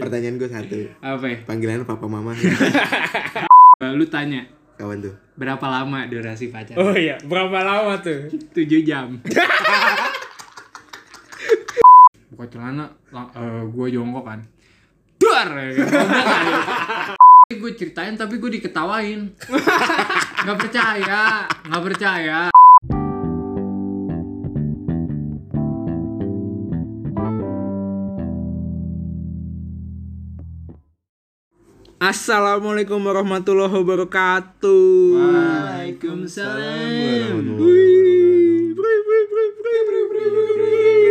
Pertanyaan gue satu. Apa ya? Panggilan papa mama Lu tanya, kawan tuh. berapa lama durasi pacaran? Oh iya, berapa lama tuh? 7 jam. Buka celana, eh, gue jongkok kan. Duar! gue ceritain tapi gue diketawain. Gak percaya, gak percaya. Assalamualaikum warahmatullahi wabarakatuh. Waalaikumsalam.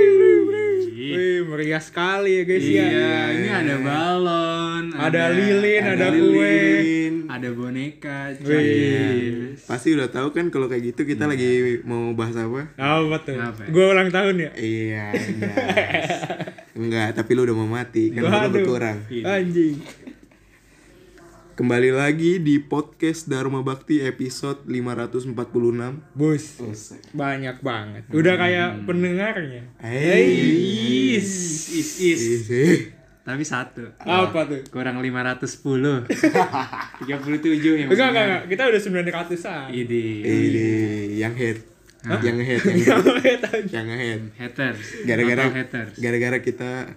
Wih, meriah sekali ya guys ya. Iya, ini ada balon, Ada lilin, ada, kue. lilin. ada boneka. Wih. Pasti udah tahu kan kalau kayak gitu kita lagi mau bahas apa? Apa tuh? Apa ya? Gue ulang tahun ya. Iya, iya. Enggak, tapi lu udah mau mati kan lu Waduh. berkurang. Anjing. Kembali lagi di podcast Dharma Bakti episode 546. Bus. Banyak banget. Udah kayak pendengarnya. Hey. Is, is, Tapi satu. Apa tuh? Kurang 510. 37 ya. Enggak, enggak, enggak. Kita udah 900-an. Ide. Ini yang head. Yang head, yang head. yang head. Haters. Gara-gara haters. gara-gara kita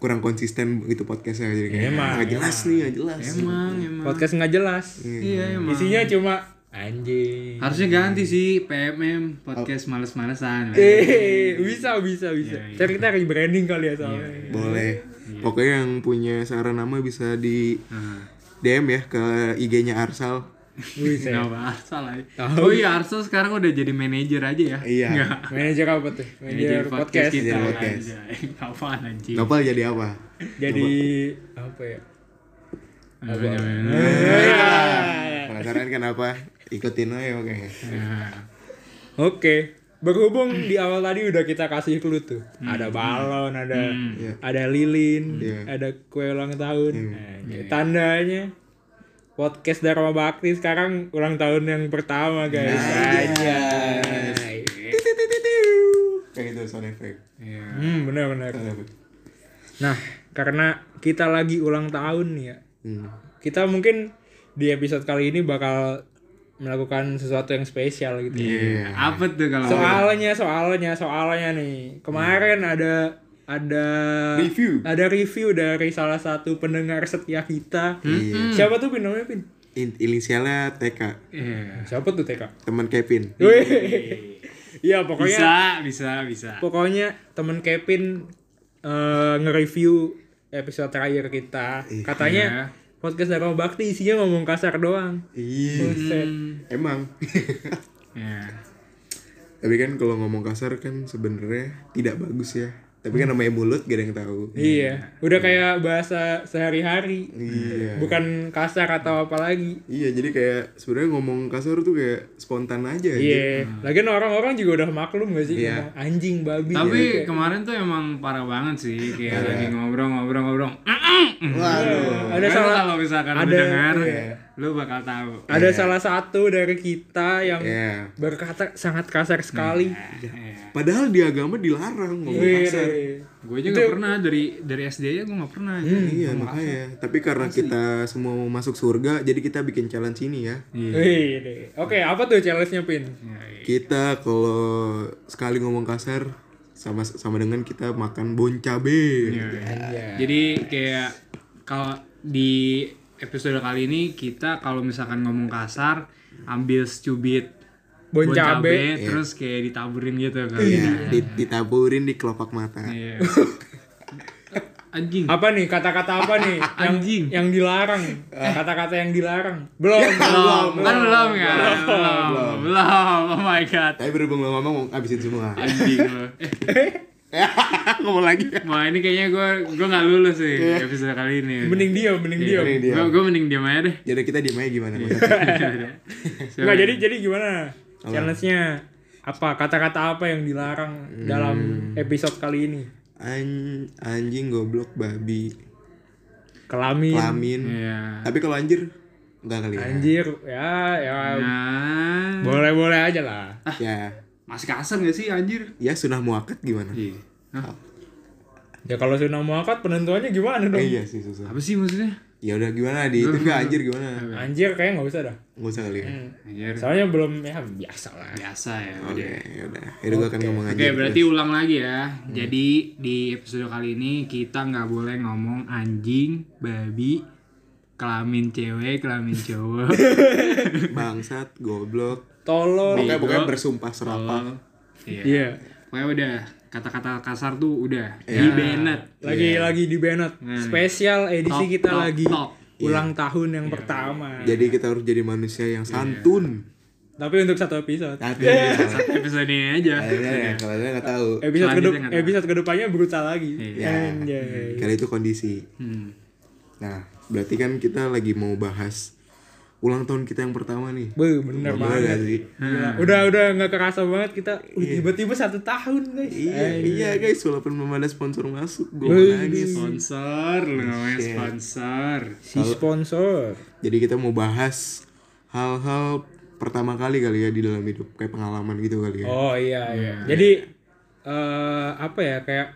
kurang konsisten gitu podcastnya jadi kayak Emang, nggak jelas nih nggak jelas Emang, emang. Podcast nggak jelas. Iya, emang. Isinya cuma anjing. Harusnya ganti sih PMM podcast males-malesan. Eh, bisa, bisa, bisa. Iya, iya. Cari kita rebranding kali ya soalnya. boleh pokoknya yang punya saran nama bisa di Nah. DM ya ke IG-nya Arsal Wih. Kenapa aja? Tahu. Oh iya Arsal sekarang udah jadi manajer aja ya? iya Manajer apa tuh? Manajer podcast. kita. Podcast. Anjay. Apaan anjing? Nopal jadi apa Jadi apa ya? Apa ya? penasaran kan apa ikutin aja oke Nah. Oke. Berhubung di awal tadi udah kita kasih clue tuh. Ada balon, ada Iya. ada lilin, Iya. ada kue ulang tahun. Nah, Tandanya podcast Dharma Bakti sekarang ulang tahun yang pertama guys. Anjay. kayak gitu sound effect Iya. Hmm, benar-benar. Sound effect. Nah, karena kita lagi ulang tahun nih ya. Hmm. Kita mungkin di episode kali ini bakal melakukan sesuatu yang spesial gitu. Iya. Apa tuh kalau Soalnya, soalnya, soalnya nih. Kemarin ada ada Review. Ada review dari salah satu pendengar setia kita. Iya. Siapa tuh Pin namanya Pin? In- inisialnya TK Iya. Siapa tuh TK? teman Kevin. Iya, pokoknya Bisa, bisa, bisa. pokoknya temen Kevin eh, nge-review episode terakhir kita. Katanya Iya. podcast Dharma Bakti isinya ngomong kasar doang. iya emang Iya. tapi kan kalau ngomong kasar kan sebenarnya tidak bagus ya tapi kan namanya mulut gak ada yang tahu Iya, udah kayak bahasa sehari-hari. iya Bukan kasar atau apa lagi. Iya, jadi kayak sebenarnya ngomong kasar tuh kayak spontan aja. Iya. Lagian orang-orang juga udah maklum gak sih Iya. anjing babi. Tapi gitu. kemarin tuh emang parah banget sih kayak lagi ngobrol-ngobrol-ngobrol. Waduh. ada salah kalau misalkan ada- dengar, iya. Lu bakal tahu. ada salah satu dari kita yang Iya. berkata sangat kasar sekali. Iya. Padahal di agama dilarang ngomong Wih, kasar. Gue aja nggak pernah dari dari SD aja gue nggak pernah. Iya, makanya. Tapi karena kita semua mau masuk surga, jadi kita bikin challenge ini ya. Iya. Wih, deh. Oke, apa tuh challenge-nya Pin? Iya, iya. Kita kalau sekali ngomong kasar sama sama dengan kita makan bon cabe. Iya. Jadi kayak kalau di episode kali ini kita kalau misalkan ngomong kasar ambil secubit Bon cabe. terus kayak ditaburin gitu kan. Iya, di- ditaburin di kelopak mata. Iya. Anjing. Apa nih kata-kata apa nih yang Anjing. yang dilarang? Kata-kata yang dilarang. Belum. Belum, kan belum ya? Belum. Belum. Oh my god. Tapi berhubung lo ngomong habisin semua. Anjing lo. Ngomong lagi. wah ini kayaknya gue gue nggak lulus sih episode kali ini. Mending diam, mending diam. Mending diam. Gue gue mending diam aja deh. Jadi kita diem aja gimana? Enggak, jadi jadi gimana? Challenge-nya apa? Kata-kata apa yang dilarang dalam episode kali ini? An anjing goblok babi Kelamin, kelamin. Iya. Tapi kalau anjir enggak kali ya. anjir, ya ya Nah, boleh-boleh aja lah. Ya, masih kasar gak sih anjir? ya sunah muakat gimana? Iya. Hah? Ya kalau sunah muakat penentuannya gimana dong? Eh, iya sih susah. Apa sih maksudnya? Ya udah gimana di itu enggak anjir gimana? Anjir kayak nggak usah dah. Enggak usah kali ya. Anjir. Soalnya belum ya biasa lah. Biasa ya. Oke, udah. ya udah. Ya udah gua akan ngomong Oke, anjir. berarti ulang lagi ya. Jadi di episode kali ini kita nggak boleh ngomong anjing, babi, kelamin cewek, kelamin cowok, bangsat, goblok. Tolol. Pokoknya Bego. pokoknya bersumpah serapah. Iya. Iya. Pokoknya udah kata-kata kasar tuh udah di Bennett. Lagi lagi di Bennett. Spesial edisi Top, kita top, lagi top. ulang tahun yang pertama. Jadi kita harus jadi manusia yang santun. Tapi untuk satu episode. Tapi ya, Satu episode ini aja. kayaknya ya, kalau saya nggak tahu. Episode tahu. episode ke depannya brutal lagi. Ya, Anjay. kali itu kondisi. Hmm. Nah, berarti kan kita lagi mau bahas ulang tahun kita yang pertama nih. Be, bener Bener banget. gak sih? Gila. Udah udah nggak kerasa banget kita uh, tiba-tiba satu tahun guys. Iya, iya guys, walaupun belum ada sponsor masuk, gue nangis. Sponsor, namanya sponsor. Si sponsor. Jadi kita mau bahas hal-hal pertama kali kali ya di dalam hidup, kayak pengalaman gitu kali ya. Oh iya iya. Jadi eh apa ya kayak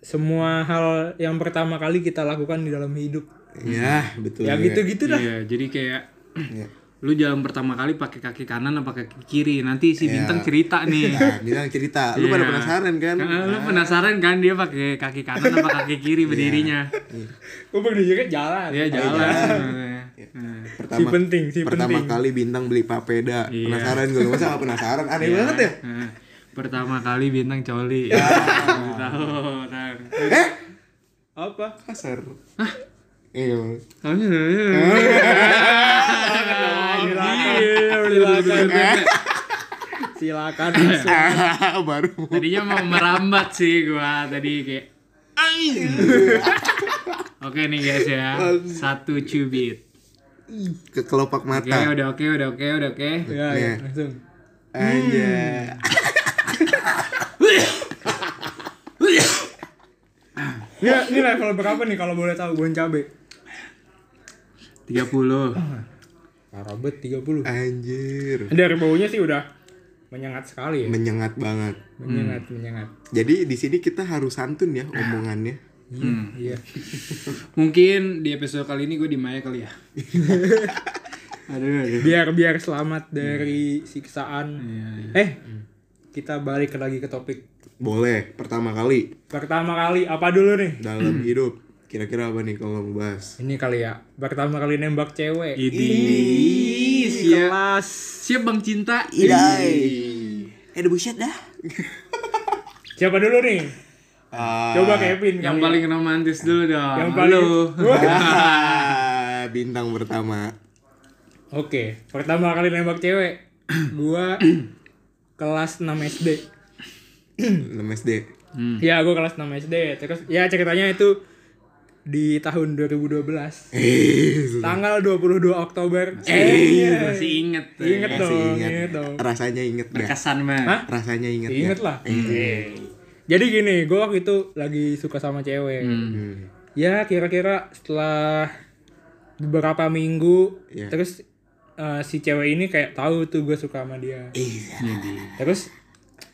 semua hal yang pertama kali kita lakukan di dalam hidup. Ya, betul. Ya gitu-gitu dah. Iya, jadi kayak Iya. lu jalan pertama kali pakai kaki kanan apa kaki kiri. Nanti si Bintang cerita nih. Nah, bilang cerita. Lu pada Iya. penasaran kan? Nah, lu penasaran kan dia pakai kaki kanan apa kaki kiri berdirinya? Gue berdiri jalan. Dia jalan. Nah, Pertama, Si penting, si pertama penting. kali bintang beli papeda. Iya. Penasaran gue, masa gak penasaran? Aneh banget ya. nah, pertama kali Bintang coli. Tahu, tahu. Eh, Apa? kasar. Hah? Iya. Silakan. Baru. Tadinya mau merambat sih gua tadi kayak Oke nih guys ya, satu cubit. Ke kelopak Oke, mata. udah oke, udah oke, udah oke. Ya, ya, langsung. Aja. Ini, ini level berapa nih kalau boleh tahu bon cabe? 30. Parah bet 30. Anjir. Dari baunya sih udah menyengat sekali ya. Menyengat banget. Menyengat, menyengat. Jadi di sini kita harus santun ya omongannya. Hmm. Iya. Mungkin di episode kali ini gue di Maya kali ya. aduh, aduh. Biar biar selamat dari siksaan. Iya, iya. Eh, kita balik lagi ke topik. Boleh. Pertama kali Pertama kali apa dulu nih? dalam hidup. Kira-kira apa nih kalau mau bahas? Ini kali ya. Pertama kali nembak cewek. Ini siap. Kelas. Siap Bang Cinta. Idai. Eh, udah buset dah. Siapa dulu nih? Ah, Coba Kevin Yang kali. paling romantis dulu dong. Yang paling- bintang pertama. Oke, pertama kali nembak cewek. Gua kelas 6 SD. 6 SD. Hmm. Ya, gua kelas 6 SD. Terus ya ceritanya itu di tahun 2012. Eh, Tanggal 22 Oktober. Eh, iya. masih inget. tuh. Inget masih dong, ingat. inget dong. Rasanya inget. Berkesan banget. Hah? Rasanya inget Inget lah. Jadi gini, gue waktu itu lagi suka sama cewek. Hmm. Ya kira-kira setelah beberapa minggu, Iya. terus eh, si cewek ini kayak tahu tuh gue suka sama dia. Iya. Terus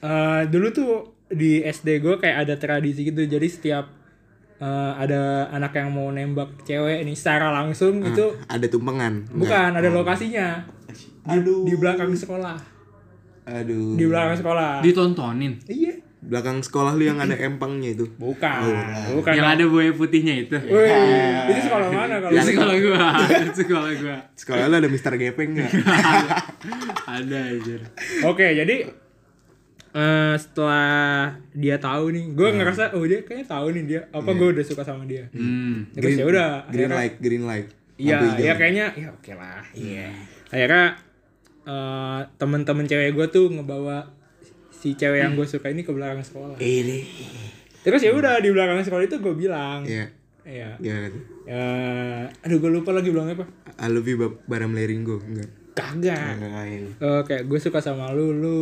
eh, dulu tuh di SD gue kayak ada tradisi gitu, jadi setiap eh, ada anak yang mau nembak cewek ini secara langsung itu Ada tumpengan. bukan ada lokasinya Aduh. di belakang sekolah, Aduh. di belakang sekolah. Ditontonin. Iya. Belakang sekolah lu yang ada empangnya itu. Bukan, bukan. Yang ada buaya putihnya itu. Wih, itu sekolah mana kalau? Itu sekolah gua. Sekolah gua. Sekolah lu ada Mister Gepeng enggak? Ada aja. Oke, jadi eh setelah dia tahu nih, gue ngerasa oh dia kayaknya tahu nih dia apa gue udah suka sama dia. Hmm. Terus ya udah, Green akhirnya- light, green light. Iya, ya kayaknya ya oke lah. Iya. Akhirnya eh temen-temen cewek gue tuh ngebawa si cewek yang gue suka ini ke belakang sekolah. Ini. Terus ya udah di belakang sekolah itu gue bilang, Iya. Iya. Gimana tuh? Ya, aduh gue lupa lagi bilangnya apa. I love you Ba- Baram Leringo enggak? Kagak. Enggak. Eh, kayak gue suka sama lu, lu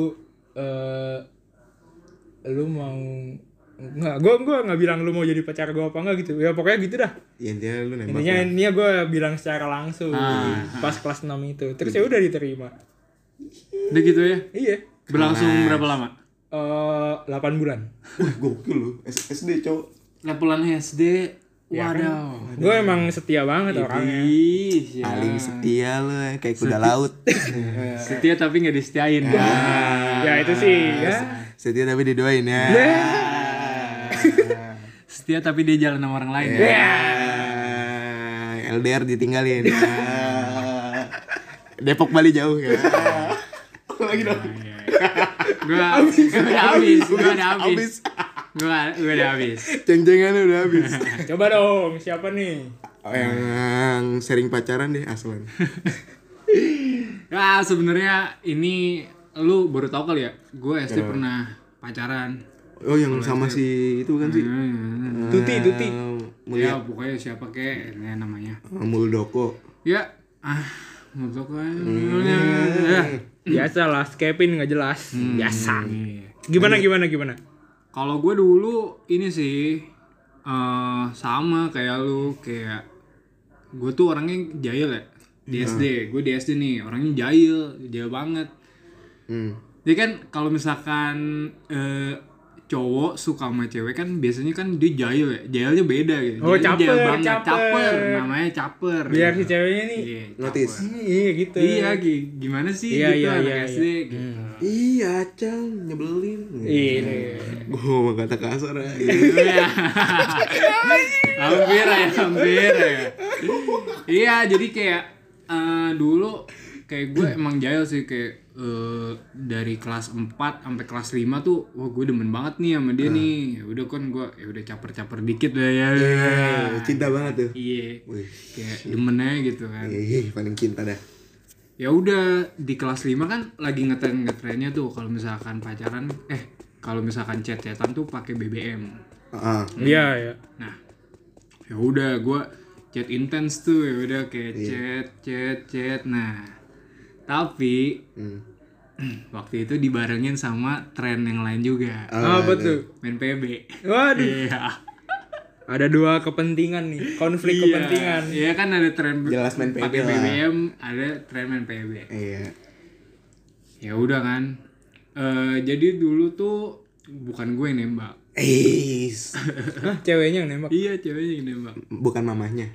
eh lu mau nggak gue gue nggak bilang lu mau jadi pacar gue apa enggak gitu ya pokoknya gitu dah Ya intinya lu nembak. intinya lah. intinya gue bilang secara langsung Ah. pas kelas 6 itu terus ya udah diterima Udah gitu ya. iya Berlangsung berapa lama? eh 8 bulan Wah, gokil lu. S- SD, cowok. levelan SD waduh Gue emang setia banget orangnya. Ih, ya. paling setia lu ya, kayak kuda laut setia tapi nggak disetiain Ya itu sih. Ya. setia tapi didoain ya. Setia tapi dia jalan sama orang lain Ah, LDR ditinggalin. Ya. Depok Bali jauh ya. Lagi dong. Gua gua udah habis gua udah habis. gua gua udah habis. Ceng-cengannya udah habis. Coba dong, siapa nih? Oh, yang sering pacaran deh aslan. Ya sebenarnya ini lu baru tau kali ya gue SD pernah pacaran. Oh yang sama si itu kan sih? Tuti, Tuti. Eh, ya Mulia. pokoknya siapa kek ya, namanya. Eh, Muldoko. Ya ah menurut gue Hmm. Biasa lah, Kevin nggak jelas. Biasa. Iya. Gimana gimana gimana? Kalau gue dulu ini sih eh sama kayak lu kayak gue tuh orangnya jahil ya di SD gue di SD nih orangnya jahil jahil banget hmm. jadi kan kalau misalkan eh, cowok suka sama cewek kan biasanya kan dia jahil ya jahilnya beda gitu Oh, jahil caper, banget. caper. caper namanya caper Biar si ceweknya nih. Iya, notice Iya gitu. iya gi- gimana sih Iya, gitu iya, anak iya, SD iya. gitu iya cang nyebelin Ini. gue ngomong kata kasar ya Iya. hampir ya, hampir ya. Iya, jadi kayak eh, dulu kayak gue emang jahil sih kayak eh, dari kelas 4 sampai kelas 5 tuh wah gue demen banget nih sama dia nih. Ya udah kan gue ya udah caper-caper dikit lah ya. Eh, cinta banget tuh Iya. Wih, Kayak demen aja gitu kan. Ih, paling cinta dah Ya udah di kelas 5 kan lagi ngetren ngetrennya tuh kalau misalkan pacaran eh kalau misalkan chat-chatan tuh pakai BBM. ah Iya, iya. Nah, ya udah gue chat intens tuh ya udah kayak chat chat chat. Nah, tapi hmm. waktu itu dibarengin sama tren yang lain juga. Ah, Apa tuh? Main PB. Waduh, Iya. ada dua kepentingan nih, konflik Iya. kepentingan. Iya kan ada tren Jelas main PB pakai lah. BBM, ada tren main PB. iya Ya udah kan. Eh jadi dulu tuh bukan gue yang nembak. Eh, Hah, ceweknya yang nembak. Iya, ceweknya yang nembak. bukan mamahnya.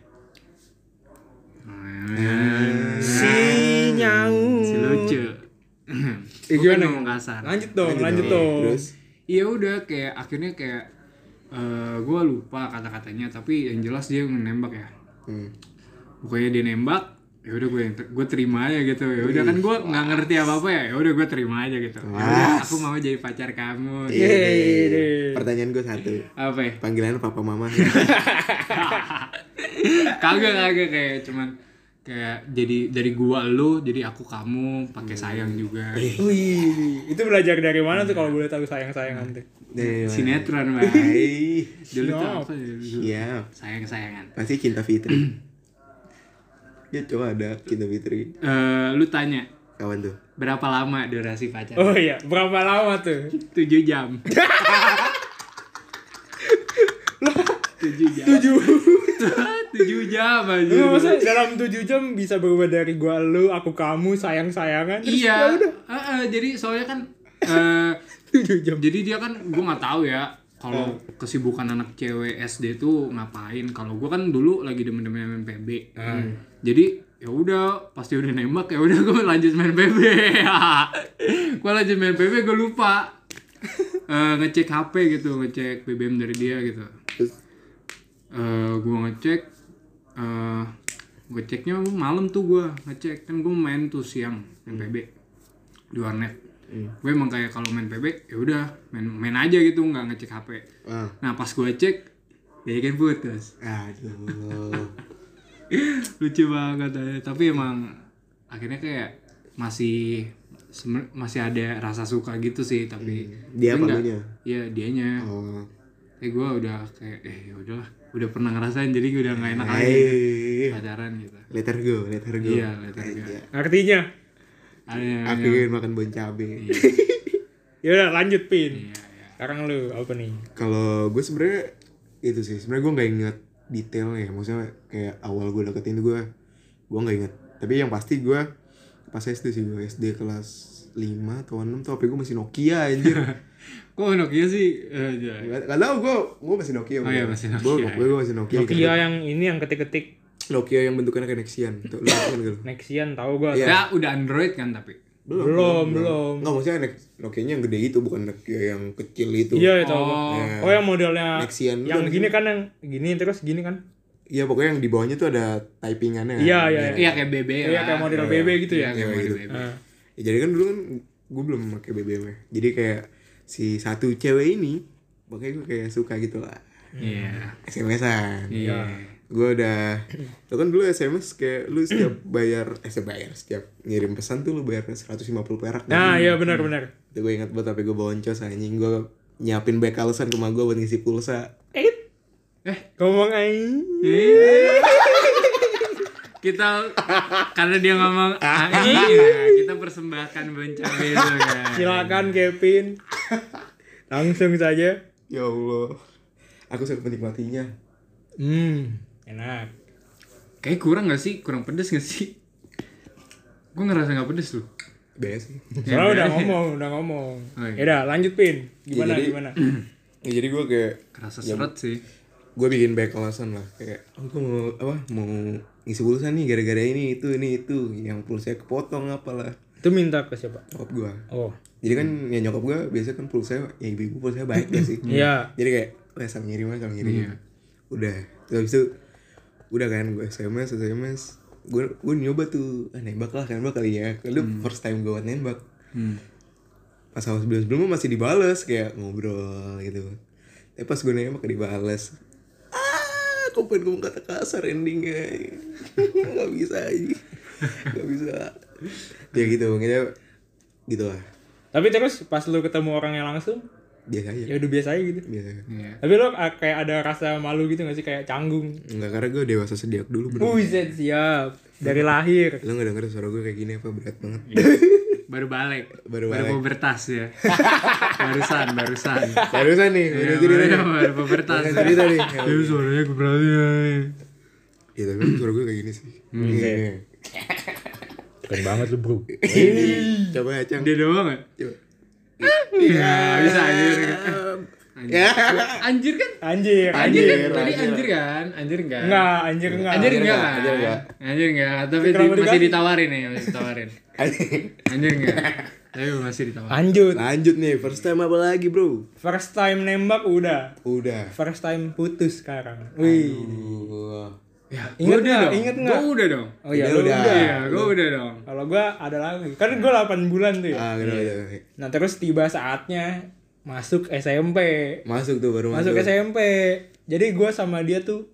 Si nyau. Si lucu. Eh, Gue gimana? kan ngomong kasar. Lanjut dong, lanjut dong. Terus Iya udah kayak akhirnya kayak eh gue lupa kata-katanya tapi yang jelas dia nembak ya. hmm. Pokoknya dia nembak, ya udah gue gue terima aja gitu. Ya udah kan gue nggak ngerti apa-apa ya. Ya udah gue terima aja gitu. Ya udah, aku mau jadi pacar kamu. Iya, gitu. iya, iya. Pertanyaan gue satu. Apa ya? Panggilan papa mama. Kagak kagak kayak cuman kayak jadi dari gua lu jadi aku kamu pakai sayang juga. Wih, itu belajar dari mana tuh kalau boleh tahu sayang-sayangan tuh? Dari? Sinetron. Hai. Dulu tuh apa ya? Dulu. Siap. Sayang-sayangan. Pasti cinta Fitri. ya coba ada cinta Fitri. Eh, lu tanya Kawan tuh. berapa lama durasi pacaran? Oh iya, berapa lama tuh? 7 jam. 7 jam. 7 7 jam aja. Dalam 7 jam bisa berubah dari gua lu, aku kamu, sayang-sayangan? terus Iya. ya udah. Heeh, jadi soalnya kan eh 7 jam. jadi dia kan gua nggak tahu ya kalau kesibukan anak cewek SD tuh ngapain. Kalau gua kan dulu lagi demen-demen main PB. Jadi ya udah pasti udah nembak ya udah gue lanjut main PB. gue lanjut main PB gue lupa Eh, ngecek HP gitu, ngecek BBM dari dia gitu. Terus eh gue ngecek eh gue ceknya malam tuh gue ngecek kan gue main tuh siang main PB di warnet gue emang kayak kalau main PB ya udah main main aja gitu nggak ngecek HP ah. nah pas gue cek dia kan putus Aduh. lucu banget aja. tapi emang akhirnya kayak masih masih ada rasa suka gitu sih tapi Dia tapi apa lunya? iya dianya Oh. Eh gue udah kayak eh ya udahlah udah pernah ngerasain jadi gue udah nggak enak lagi Hai. pacaran gitu Let her go, let her go. Iya, let her go. Aja. Artinya, ada yang Aku ingin makan bon cabe. ya udah lanjut pin. Iya, iya. Sekarang lu apa nih? Kalau gue sebenarnya itu sih, sebenarnya gue nggak inget detailnya. Maksudnya kayak awal gue deketin gue, gue nggak inget. Tapi yang pasti gue pas SD sih gue SD kelas 5 atau 6 tuh HP gue masih Nokia anjir. Kok Nokia sih? Eh, ya. Gak, tau gue gue masih Nokia. Oh iya, masih Nokia. Gue gue gue masih Nokia. Nokia yang ini yang ketik-ketik Nokia yang bentukannya kayak Nexian. Tuh, lu kan gitu. Nexian tahu gua. Iya. Ya udah Android kan tapi. Belum, belum. Enggak maksudnya Nokia-nya yang gede itu bukan Nokia yang kecil itu. Iya, itu. Oh. Oh, yang modelnya Nexian yang gini kan yang gini terus gini kan. Iya pokoknya yang di bawahnya tuh ada typingannya. Iya, iya, Iya kayak BB Iya, kayak model BB gitu ya. Iya, kayak Iya, model gitu. BB. Nah, Ya, jadi kan dulu kan gue belum pakai BBM -nya. Jadi kayak si satu cewek ini makanya gue kayak suka gitu lah. Iya. SMS-an. Iya. Gue udah Lu kan dulu SMS kayak lu setiap bayar eh setiap bayar setiap ngirim pesan tuh lu bayar 150 perak. nah iya benar benar. Itu gue ingat banget tapi gue boncos anjing gue nyiapin back alasan ke gue buat ngisi pulsa. Eh, Eh, ngomong aja. Kita karena dia ngomong AI ya, kita persembahkan bencana itu kan. Silakan Kevin. Langsung saja. Ya Allah. Aku sangat menikmatinya. Hmm, enak. Kayak kurang gak sih? Kurang pedes gak sih? Gue ngerasa gak pedes loh. Bes sih. Soalnya udah ngomong, udah ngomong. Oh, iya. Ya udah, lanjut Pin. Gimana Ya, jadi- gimana? Ya, jadi gue kayak Kerasa seret sih. gue bikin back alasan lah kayak gue mau apa mau ngisi pulsa nih gara-gara ini itu ini itu. Yang pulsa kepotong apalah. Itu minta ke siapa? nyokap gue Oh. jadi kan ya nyokap gue biasa kan pulsa ya ibu ibu pulsa baik gak sih? Iya. jadi kayak wah sama ngirim aja sama ngirim. Udah. Terus habis itu udah kan gue sms sms gue gue nyoba tuh ah, nembak lah nembak kali ya. Kalau first time gue buat nembak. Hmm. pas awal sebelum sebelumnya masih dibales kayak ngobrol gitu. Tapi pas gue nembak dibales kok pengen ngomong kata kasar endingnya nggak bisa aja nggak bisa ya gitu makanya gitu lah Tapi terus pas lu ketemu orangnya langsung, biasa aja ya udah biasa aja gitu. biasa Iya. Tapi lo ah, kayak ada rasa malu gitu gak sih? Kayak canggung. Enggak karena gue dewasa sediak dulu bener Buset, siap. Dari lahir. Lo gak denger suara gue kayak gini apa berat banget Baru balik. Baru Baru balik. pubertas ya. barusan, barusan. Barusan nih, Iya, udah cerita nih baru- baru pubertas. Barusan cerita nih Itu suaranya gue berarti ya. Ya tapi kan suara gue kayak gini sih Iya. Keren banget lu, Bro. Coba ya Cang Dia doang? Coba Iya, bisa anjir. Ya Anjir kan? Anjir, Anjir anjir. kan? Tadi anjir kan? Anjir enggak? Enggak, anjir enggak. Anjir enggak enggak, kan? anjir enggak. Anjir enggak. Tapi di- masih ditawarin nih, masih ditawarin. Anjir enggak. Tapi masih ditawarin. Lanjut. Lanjut nih, first time apa lagi bro? First time nembak udah. Udah First time putus sekarang. Wih. Ya, Ingat gua udah dong. Ingat nggak? Gua udah dong. Oh iya, Udah, udah. Iya, gua udah dong. Kalau gua ada lagi. Kan gua 8 bulan tuh ya. Ah, gitu, gitu. Nah, terus tiba saatnya masuk SMP. Masuk tuh baru Masuk masuk SMP. Jadi gua sama dia tuh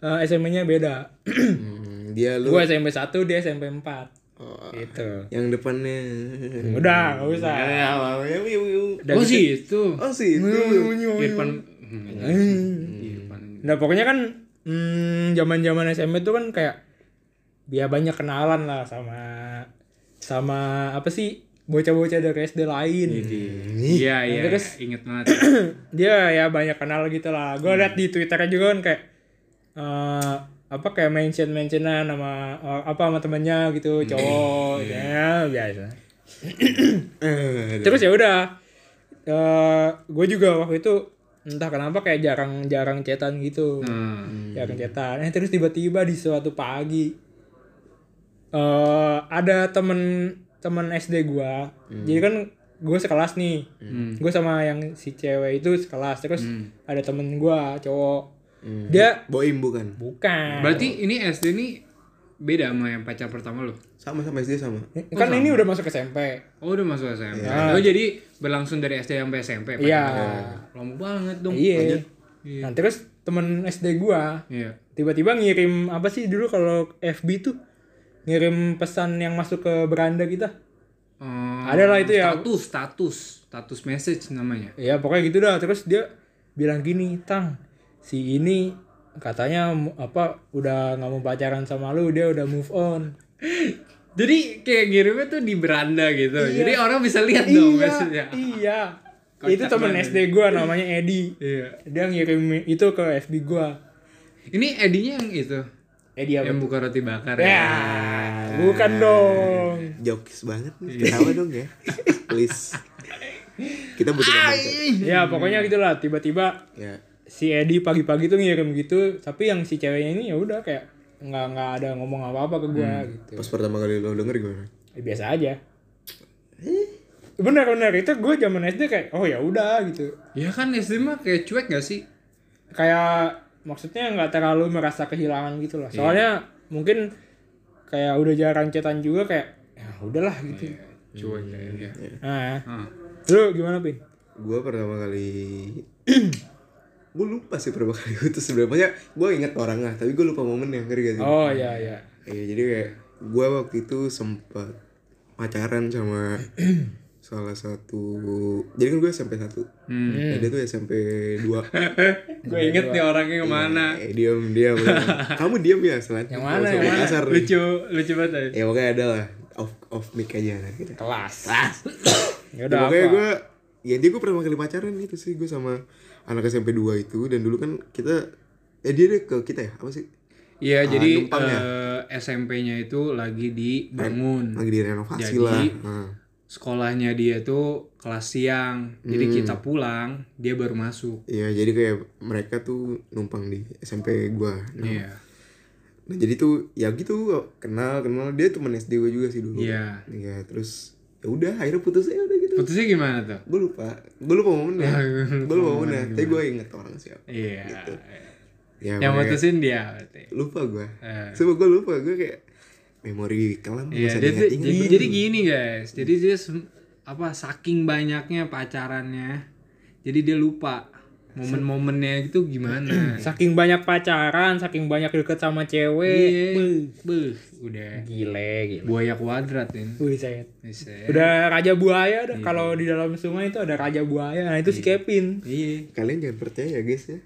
eh, SMP-nya beda. Hmm, Dia lu gua SMP 1, dia SMP 4. Oh, Gitu. Yang depannya Udah, enggak usah. Ya, ya, ya, ya. Udah Oh sih itu. Oh sih itu. Hmm, Irfan. Nah, pokoknya kan hmm, zaman-zaman SMP tuh kan kayak dia banyak kenalan lah sama sama apa sih bocah-bocah dari SD lain. Iya, iya. terus- Ingat banget. dia ya banyak kenal gitu lah. Gue liat di Twitternya juga kan kayak eh apa kayak mention mentionan sama eh, apa sama temennya gitu cowok ya biasa. Terus ya udah eh gue juga waktu itu entah kenapa kayak jarang-jarang cetan gitu. Hmm. jarang cetan eh terus tiba-tiba di suatu pagi eh ada temen temen SD gua jadi kan gue sekelas nih gue sama yang si cewek itu sekelas terus ada temen gua cowok dia Boim bukan? bukan Berarti ini SD ini beda sama yang pacar pertama lo? Sama sama SD sama. kan ini udah masuk SMP Oh udah masuk SMP. Oh jadi berlangsung dari SD sampai SMP. Iya. pacaran. Lama banget dong. iya nah terus temen SD gua Iya. tiba-tiba ngirim apa sih dulu kalau FB tuh ngirim pesan yang masuk ke beranda kita Eh, Ada lah itu ya. Status, status, status message namanya. Ya pokoknya gitu dah. Terus dia bilang gini, Tang, si ini katanya apa udah nggak mau pacaran sama lu, dia udah move on. Jadi kayak ngirimnya tuh di beranda gitu. Jadi orang bisa lihat dong iya, message-nya. iya. Kocak itu temen. SD gua namanya Edi. Iya. Dia ngirim itu ke FB gua. Ini Edinya yang itu. Edi apa? Yang buka roti bakar Ya, bukan dong. Jokes banget. Nih. Ketawa dong ya. Please. kita butuh chat. ya pokoknya gitulah tiba-tiba ya. si Edi pagi-pagi tuh ngirim gitu. Tapi yang si ceweknya ini ya udah kayak nggak nggak ada ngomong apa-apa ke gua gitu. Pas pertama kali lo denger gimana? Ya, biasa aja. Bener bener. Itu gue zaman SD kayak oh ya udah gitu. Ya kan SD mah kayak cuek gak sih? kayak maksudnya nggak terlalu merasa kehilangan gitu lah soalnya mungkin kayak udah jarang chatan juga kayak ya udahlah gitu. Cuek kayaknya. nah. Ah. lu gimana pin? Gue pertama kali gue lupa sih pertama kali itu sebenarnya gue inget orangnya tapi gue lupa momennya ngerti gak sih? Oh iya iya. Iya jadi kayak gue waktu itu sempat pacaran sama salah satu jadi kan gue SMP satu Hmm. Nah, dia tuh SMP dua Gue inget nih orangnya ke mana. eh diam diam kamu diam ya selat Yang mana, yang mana? kasar nih. Lucu, lucu banget. ya pokoknya ada lah off off mic aja nah, gitu. kelas ya Ya, udah pokoknya apa gue ya dia gue pertama kali pacaran itu sih gue sama anak SMP 2 itu dan dulu kan kita eh dia deh ke kita ya apa sih Iya, Ah, jadi numpang ya? eh, SMP-nya itu lagi dibangun. lagi direnovasi Jadi, lah nah. Sekolahnya dia tuh kelas siang. Jadi Hmm. kita pulang, dia baru masuk. Iya jadi kayak mereka tuh numpang di SMP gua. Nah, Iya. nah, jadi tuh ya gitu kenal kenal dia temen SD gua juga sih dulu. Iya. Iya terus ya udah akhirnya putus ya udah gitu. Putusnya gimana tuh? Gue lupa, gue lupa momennya. gue lupa momennya. Tapi gue inget orang siapa. Iya. Ya, Yang mutusin dia berarti. lupa gue. Eh. Coba gue lupa gue kayak memori kelam Iya, tuh, diingat-ingat. jadi, jadi gini guys. Jadi dia apa saking banyaknya pacarannya. Jadi dia lupa momen-momennya itu gimana. saking banyak pacaran saking banyak deket sama cewek Iya. Beuh. Beuh, udah gile gile buaya kuadrat ini. Wih, saya Bisa. udah raja buaya dah kalau di dalam sungai itu ada raja buaya nah itu si Kevin Iya. Kalian jangan percaya guys ya.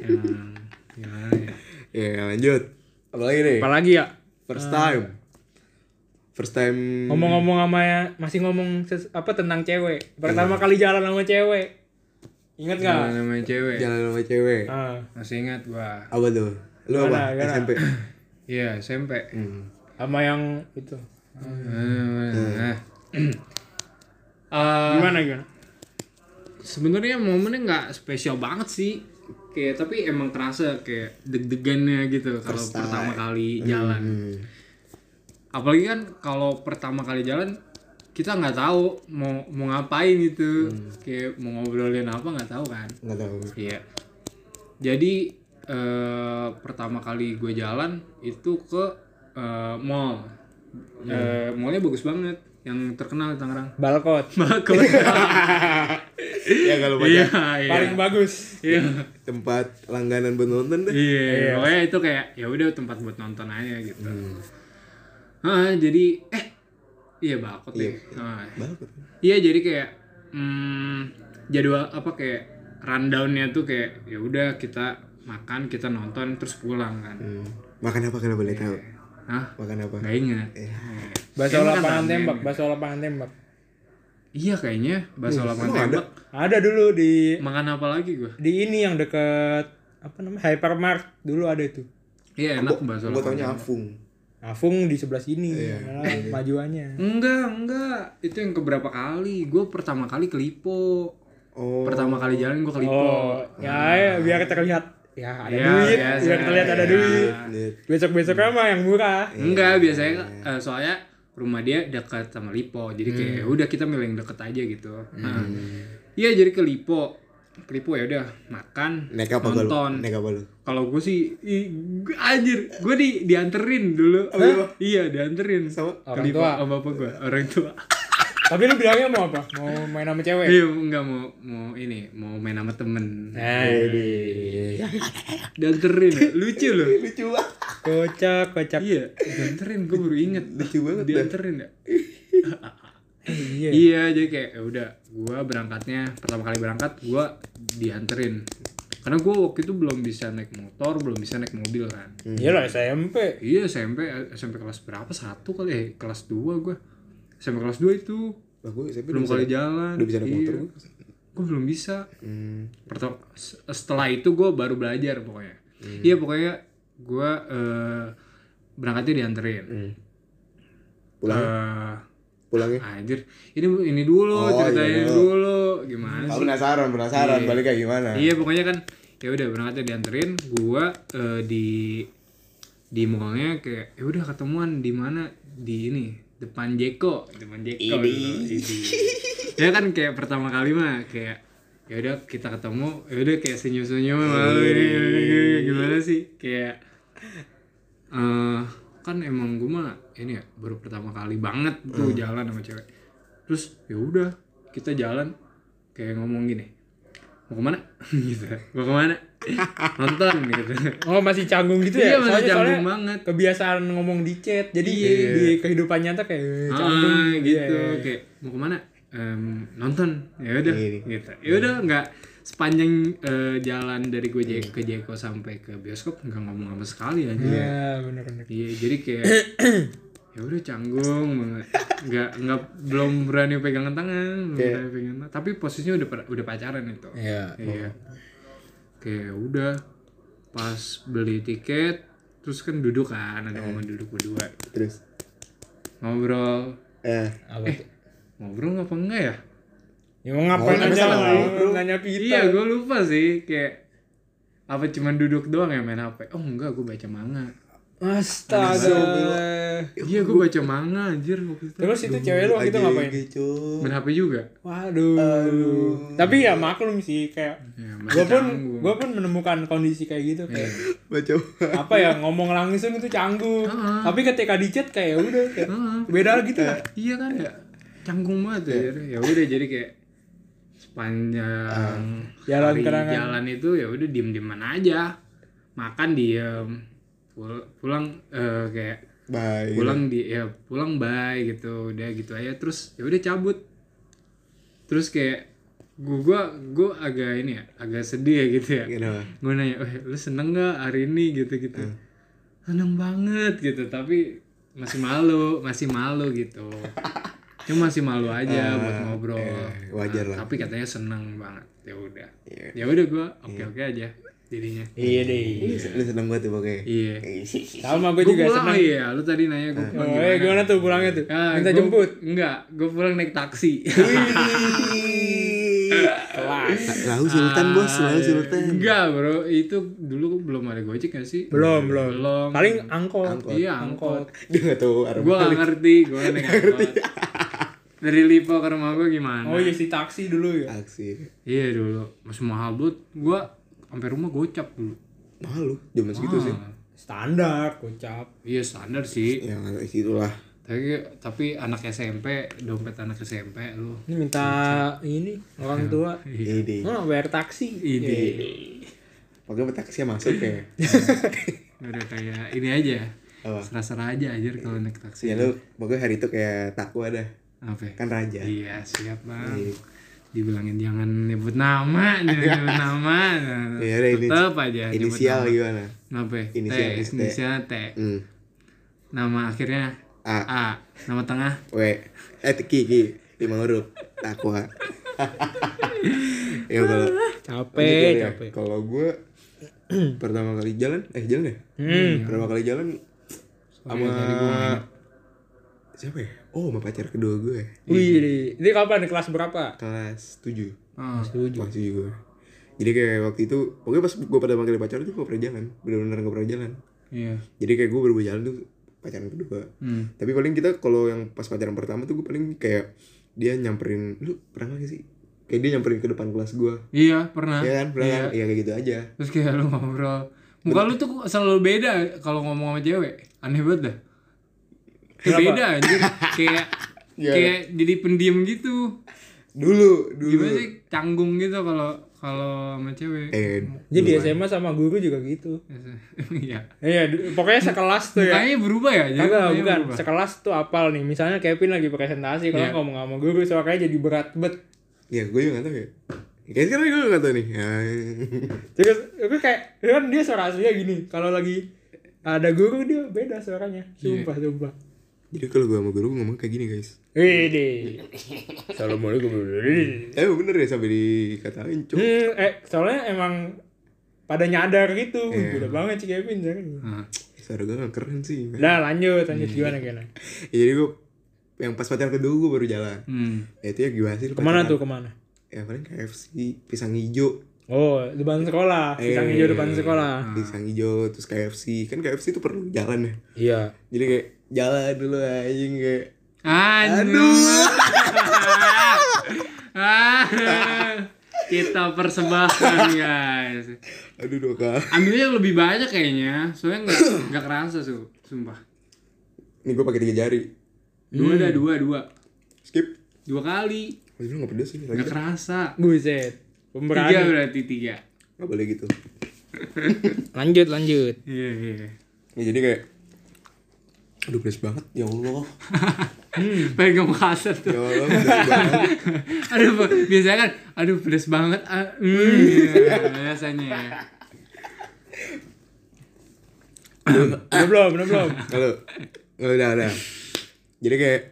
Emang gimana ya? Ya lanjut. Apalagi nih? apalagi ya First time. First time. ngomong-ngomong sama ya masih ngomong ses- apa tentang cewek pertama kali jalan sama cewek ingat nggak Jalan namanya cewek. jalan sama cewek. ah Masih ingat gua. Apa tuh? Lu Gimana, apa? gimana? SMP. Iya, SMP. Hmm. sama yang itu Nah. Eh, gimana gimana sebenarnya momennya nggak spesial banget sih kayak tapi emang kerasa kayak deg-degannya gitu kalau pertama kali jalan. Hmm. apalagi kan kalau pertama kali jalan kita nggak tahu mau mau ngapain gitu. Kayak mau ngobrolin apa nggak tahu kan. Nggak tahu. iya. Jadi eh, pertama kali gue jalan itu ke eh, mall. Eh, mallnya bagus banget yang terkenal di Tangerang balkot Bagus. ya kalau Iya, baca iya. paling bagus Iya. tempat langganan buat nonton deh. Iya, pokoknya itu kayak ya udah tempat buat nonton aja gitu. Ah, jadi eh iya bakot deh. Ah, Bagus. iya jadi kayak hmm, jadwal apa kayak rundownnya tuh kayak ya udah kita makan kita nonton terus pulang kan. Hmm. Makan apa kalau boleh tahu? Hah? Makan apa? Nggak ingat. bakso Kayaknya makan lapangan tembak bakso lapangan tembak Iya kayaknya bakso lapangan emang ada? tembak. ada dulu di Makan apa lagi gua? di ini yang deket apa namanya hypermart dulu ada itu Iya enak bakso Gue lapangan. taunya Afung. Afung di sebelah sini Iya. malah majuannya Enggak, enggak. Itu yang keberapa kali? Gue pertama kali ke Lipo. Oh. Pertama kali jalan gue ke Lipo. oh ya, ya biar terlihat ya ada Iya, duit biasa. biar terlihat ada Iya. duit Lihat. besok besoknya mah yang murah Enggak, biasanya eh, soalnya rumah dia dekat sama Lipo. Jadi kayak Hmm. ya udah kita milih yang deket aja gitu. Nah, Iya, jadi ke Lipo. Ke Lipo ya udah makan, Naik apa nonton. Naik apa lu? Kalau gue sih i, gua- anjir, gue di dianterin dulu. iya? Iya, dianterin. Sama? ke Orang Lipo tua? sama bapak gue, orang tua. Tapi lu bilangnya mau apa mau main sama cewek Iya, enggak mau mau ini, mau main sama temen. nah Dianterin, ya. lucu loh. Lucu banget. kocak kocak Iya, dianterin gue baru inget. Lucu banget dah. Dianterin ya. iya Iya, jadi kayak ya udah, gua berangkatnya pertama kali berangkat gua dianterin. Karena gua waktu itu belum bisa naik motor, belum bisa naik mobil kan. iya lah SMP Iya, SMP SMP kelas berapa? Satu kali eh kelas 2 gua. SMP kelas 2 itu Lah gue SMP belum kali jalan. Udah bisa naik motor. Iya. Gua belum bisa. Hmm. Pertama setelah itu gua baru belajar pokoknya. Iya, pokoknya gua eh, berangkatnya dianterin. Hmm. Pulang. Eh, pulangnya anjir ini ini dulu Oh, ceritanya iya, dulu gimana Aku sih penasaran penasaran balik kayak gimana iya pokoknya kan ya udah berangkatnya dianterin gua eh, di di mallnya kayak ya udah ketemuan di mana di ini depan Jeko depan Jeko. Idi. ya kan kayak pertama kali mah kayak ya udah kita ketemu. Ya udah kayak senyum senyum malu ini gimana sih? Kayak eh kan emang gue mah ini ya baru pertama kali banget tuh jalan sama cewek. Terus ya udah kita jalan kayak ngomong gini mau ke mana gitu mau ke mana nonton gitu Oh masih canggung gitu Iya, ya? masih Soalnya- canggung soalnya banget. Kebiasaan ngomong di chat, jadi Iya. di kehidupan nyata kayak eh, canggung ah, gitu Iya, iya. kayak mau ke mana Em, nonton ya udah Iya. gitu ya udah nggak sepanjang eh, jalan dari gue ke Jeko sampai ke bioskop nggak ngomong sama sekali aja Iya bener-bener. iya jadi kayak ya udah canggung banget. Nggak nggak belum berani pegangan tangan belum berani pegangan tangan. Tapi posisinya udah udah pacaran itu. Iya. iya. Kayak udah. Pas beli tiket terus kan duduk kan ada momen duduk berdua. Terus? Ngobrol. Eh. Apa tuh? ngobrol apa enggak ya? Ya mau ngapain Oh, aja lah, ngobrol. nanya kita. iya gue lupa sih kayak apa cuman duduk doang ya main hp oh enggak gue baca manga Astaga. iya gue baca manga anjir waktu itu. Terus itu cewek lu waktu itu ngapain? gitu. Main hp juga? Waduh. Tapi ya maklum sih kayak ya, gue pun gue pun menemukan kondisi kayak gitu kayak baca apa ya ngomong langsung itu canggung. Tapi ketika di chat kayak ya udah kayak beda gitu lah. iya kan ya. Canggung banget ya. Ya udah jadi kayak sepanjang Jalan hari kenangan. jalan itu ya udah diem dieman aja. Makan diem Pul- pulang eh, kayak bye. pulang di ya pulang bye gitu udah gitu aja. Terus ya udah cabut. Terus kayak gua gua gua agak ini ya agak sedih ya gitu ya. Kenapa gue nanya eh lu seneng gak hari ini? Gitu gitu seneng banget gitu. Tapi masih malu masih malu gitu. Cuma masih malu aja buat ngobrol. eh, wajar Nah, lah. tapi katanya seneng banget. Ya udah. Iya. ya udah gue oke oke aja jadinya Iya deh. lu seneng banget tuh pokoknya iya Sama gue juga pulang senang. iya lu tadi nanya gue pulang Oh, eh, gimana tuh pulangnya tuh? Ah, Minta gua- jemput. Enggak, gue pulang naik taksi. Kelas. lalu sultan bos lalu sultan Enggak, Bro. Itu dulu belum ada Gojek gak sih? Belum, belum. Belum. Paling angkot. Iya, angkot. dia nggak tahu arah Gue gak ngerti, gue naik angkot. Dari Lipo ke rumah gue gimana? Oh iya si taksi dulu ya. aksi Iya dulu, masih mahal banget. Gue sampai rumah gocap dulu. malu zaman segitu sih Standar, kocap. Iya standar sih. ya nggak itulah Tapi tapi anak SMP, dompet anak SMP lu. Ini minta ini orang tua. Iya. ide Oh, bayar taksi. Ide. pokoknya taksi masuk ya Udah kayak ini aja. Apa? Serah-serah aja aja kalau naik taksi. ya lu pokoknya hari itu kayak takwa dah Apa? ya? kan raja Iya siap bang. Iya. Dibilangin jangan nyebut nama, jangan nyebut nama. Ya udah, ini Tetap aja inisial nama. gimana Kenapa? ya? Inisial, T, T. inisial T. hmm. Nama akhirnya A A. Nama tengah W eh Ki Ki lima huruf takwa ya kalau Capek, ya. capek. kalau gue pertama kali jalan eh jalan ya Hmm. pertama kali jalan sama siapa ya oh sama pacar kedua gue Wih, ini kapan di kelas berapa? kelas 7 Oh, Setuju. kelas 7 gue jadi kayak waktu itu pokoknya pas gue pada manggil pacar itu gak pernah jalan bener-bener gak pernah jalan iya. jadi kayak gue baru jalan tuh pacaran kedua Hmm. tapi paling kita kalau yang pas pacaran pertama tuh gue paling kayak dia nyamperin lu pernah gak sih kayak dia nyamperin ke depan kelas gue Iya pernah. Iya kan pernah Iya. kan? iya kayak gitu aja Terus kayak lu ngobrol. Muka lu tuh selalu beda kalau ngomong sama cewek. Aneh banget dah. Kayak beda anjir. kayak Iya. kayak jadi pendiam gitu. dulu dulu Gimana sih canggung gitu kalau kalau sama cewek. eh Jadi di SMA sama guru juga gitu. Iya. Iya, pokoknya sekelas tuh ya. Mukanya berubah ya? Jadi Kagak, bukan. berubah. Sekelas tuh apal nih. Misalnya Kevin lagi presentasi, kalau Iya. ngomong sama guru, suaranya jadi berat bet. ya gue juga gak tau ya kayak sekarang gue gak tau nih ya. Terus itu kayak kan dia suara aslinya gini. Kalau lagi ada guru dia beda suaranya. Sumpah, sumpah. Jadi kalau gue sama guru gue ngomong kayak gini guys Wede. Assalamualaikum. eh bener ya sampai dikatain cuk Hmm, eh soalnya emang pada nyadar gitu. Iya. Beda banget sih Kevin sekarang. Nah, suara gue gak keren sih Nah, lanjut, lanjut gimana gimana? ya, jadi gue yang pas pacaran kedua gue baru jalan Hmm. ya itu ya gimana sih lu Ke mana pacaran? tuh ke mana? ya paling KFC pisang hijau Oh, depan sekolah. Pisang Eh, hijau depan sekolah. pisang hijau terus KFC kan KFC itu perlu jalan ya Iya. jadi kayak jalan dulu anjing kayak Aduh. ah, kita persembahkan guys. aduh doka Ambilnya yang lebih banyak kayaknya, soalnya nggak nggak kerasa su, sumpah. ini gue pakai tiga jari Dua dah dua dua skip dua kali, Oh, itu nggak pedes sih nggak kerasa. Buset. Tiga Pemberani. berarti tiga. nggak boleh gitu Lanjut, lanjut. Iya iya. ya jadi kayak aduh pedes banget. Ya Allah. Pegang kasar tuh. ya Allah aduh biasanya kan aduh pedes banget. Ah, mm, ya, biasanya ya. Udah belum, udah belum. nggak udah udah jadi kayak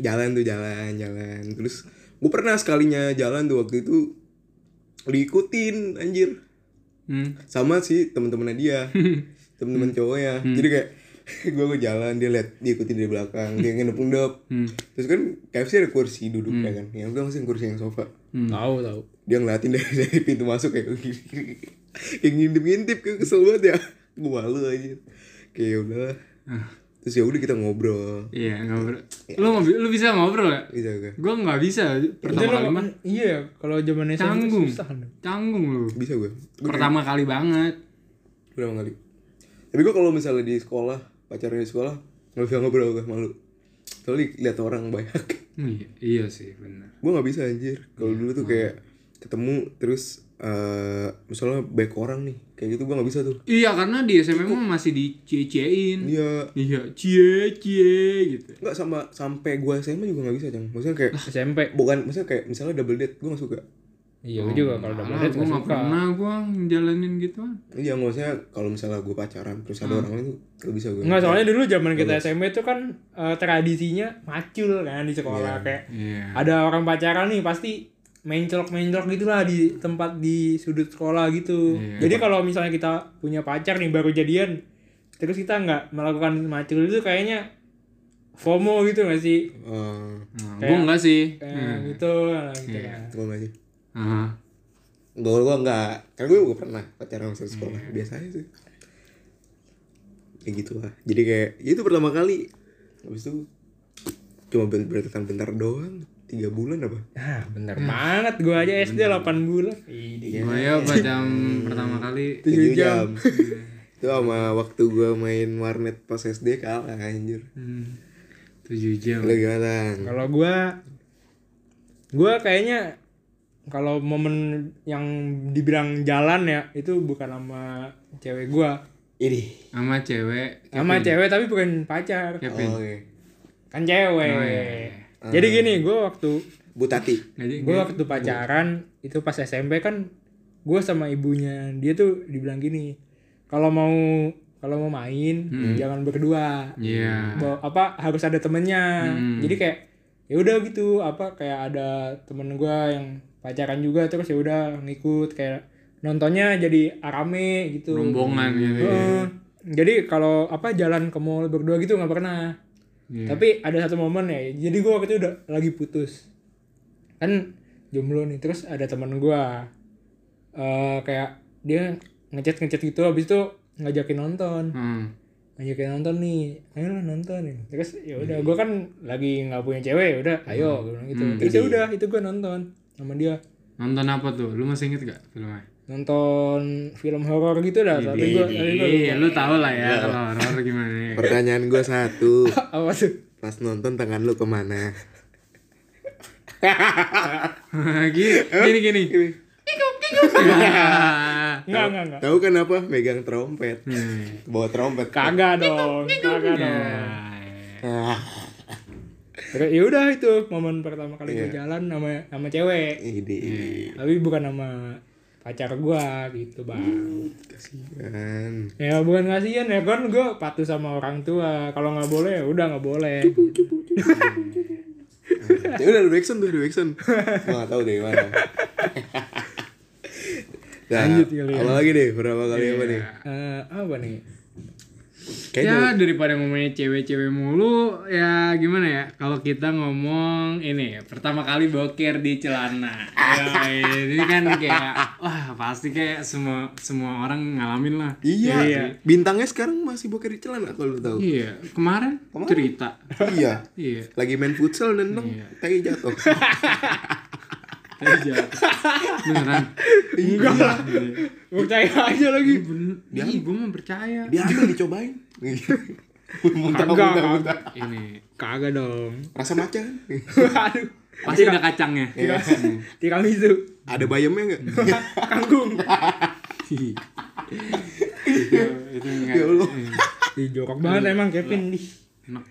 jalan tuh jalan jalan. Terus gue pernah sekalinya jalan tuh waktu itu diikutin anjir. Hmm. sama sih teman-temannya dia. Teman-teman cowoknya. Jadi kayak gue gue jalan dia liat diikutin dari belakang dia ngendep ngendep terus kan KFC ada kursi duduk ya kan? Yang udah masih kursi yang sofa. Tahu, tahu. dia ngeliatin dari, dari pintu masuk kayak kayak ngintip-ngintip kayak kesel banget ya. Gue malu aja. Kayak ya udah terus ya udah kita ngobrol. Iya ngobrol. Lu ngobrol lu bisa ngobrol ya bisa gak gua nggak bisa pertama kali mah Iya, kalau zaman SMP Canggung. susah. canggung lu. Bisa gue pertama kali banget. Berapa kali. Tapi gue kalau misalnya di sekolah pacarnya di sekolah nggak bisa ngobrol gue malu. Soalnya lihat orang banyak. Iya, iya sih benar. Gue nggak bisa anjir. Kalau dulu tuh kayak ketemu terus eh misalnya baik orang nih kayak gitu gue nggak bisa tuh. Iya karena di SMA mah masih dicie-ciein. Dia iya cie cie gitu. Nggak sama sampai gue SMA juga nggak bisa cang maksudnya kayak SMP. bukan maksudnya kayak misalnya double date gue nggak suka Iya, gue juga kalau udah ah, nggak nggak suka. pernah gua jalanin gituan iya maksudnya kalau misalnya gue pacaran terus ada orang lain tuh gak bisa gue Enggak, soalnya dulu zaman kita SMP itu kan eh, tradisinya macul kan di sekolah kayak iya. ada orang pacaran nih pasti mencolok-mencolok gitu lah di tempat di sudut sekolah gitu. Iya. Jadi kalau misalnya kita punya pacar nih baru jadian, terus kita nggak melakukan macul itu kayaknya FOMO gitu gak sih? Eh, nah, gua enggak sih. Kayak gitu, nah, gitu kan. gue nggak sih ah gue gue nggak karena gue juga pernah pacaran sama sekolah biasa aja sih. Kayak gitu lah jadi kayak ya itu pertama kali. Habis itu cuma ber- bertahan bentar doang. Tiga bulan apa? Nah, bener banget gua aja SD 8 bulan. Iya. gua ya pacaran pertama kali tujuh jam. itu sama waktu gue main warnet pas SD kalah anjir. Hmm, tujuh jam. Lu gimana? Kalau gua gua kayaknya kalau momen yang dibilang jalan ya itu bukan sama cewek gua. ini sama cewek Sama cewek tapi bukan pacar. Kevin oh, oke Kan cewek. Oh, iya. Jadi gini, gua waktu Butati Jadi gua waktu pacaran itu pas SMP kan gua sama ibunya dia tuh dibilang gini, kalau mau kalau mau main jangan berdua. iya Bawa- apa harus ada temennya jadi kayak ya udah gitu apa kayak ada temen gua yang pacaran juga terus ya udah ngikut kayak nontonnya jadi arame gitu. Rombongan gitu Heeh. jadi kalau apa jalan ke mall berdua gitu nggak pernah. Iya. tapi ada satu momen ya jadi gua waktu itu udah lagi putus. Kan jomblo nih terus ada temen gua eh kayak dia ngechat ngechat gitu habis itu ngajakin nonton. Hmm. ngajakin nonton nih ayo lah nonton nih terus ya udah gue kan lagi nggak punya cewek ya udah ayo gue bilang gitu. Terus ya udah itu gue nonton sama dia. Nonton apa tuh? Lu masih inget gak filmnya? Nonton film horor gitu dah tapi gue iya lu tau lah ya kalau horor gimana ya. Pertanyaan gue satu. Apa tuh? Pas nonton tangan lu ke mana? Gini gini gini. Ya. nggak nggak nggak. Tahu kan apa megang trompet. Hmm. bawa trompet. Kagak dong kagak dong. Ah ya udah itu momen pertama kali gue jalan sama sama cewek. Ide tapi bukan sama pacar gue gitu bang. Kasihan. Ya bukan kasihan ya kan gue patuh sama orang tua. Kalau nggak boleh ya udah nggak boleh. Ya udah ada action tuh ada action gue nggak tahu deh mana nah, Lanjut kali ya. apa lagi deh? Berapa kali apa nih? Eh, apa nih Kayaknya ya daripada ngomongnya cewek-cewek mulu ya gimana ya kalau kita ngomong ini ya pertama kali boker di celana ya, ini kan kayak wah pasti kayak semua semua orang ngalamin lah Iya. Bintangnya sekarang masih boker di celana kalau lu tahu. iya kemarin, cerita iya. iya Lagi main futsal nendang, Iya. tai jatuh. aja beneran Enggak lah. Percaya aja lagi. bener Ih, gue mau percaya Diambil dicobain. muntah, Kagak, muntah, muntah. ini Kagak dong. Rasa maca kan? Aduh. pasti ada kacangnya Tiramisu. Ada bayamnya enggak? Kangkung. itu enggak ya Allah. Ih, jorok banget emang Kevin. Ih. enak.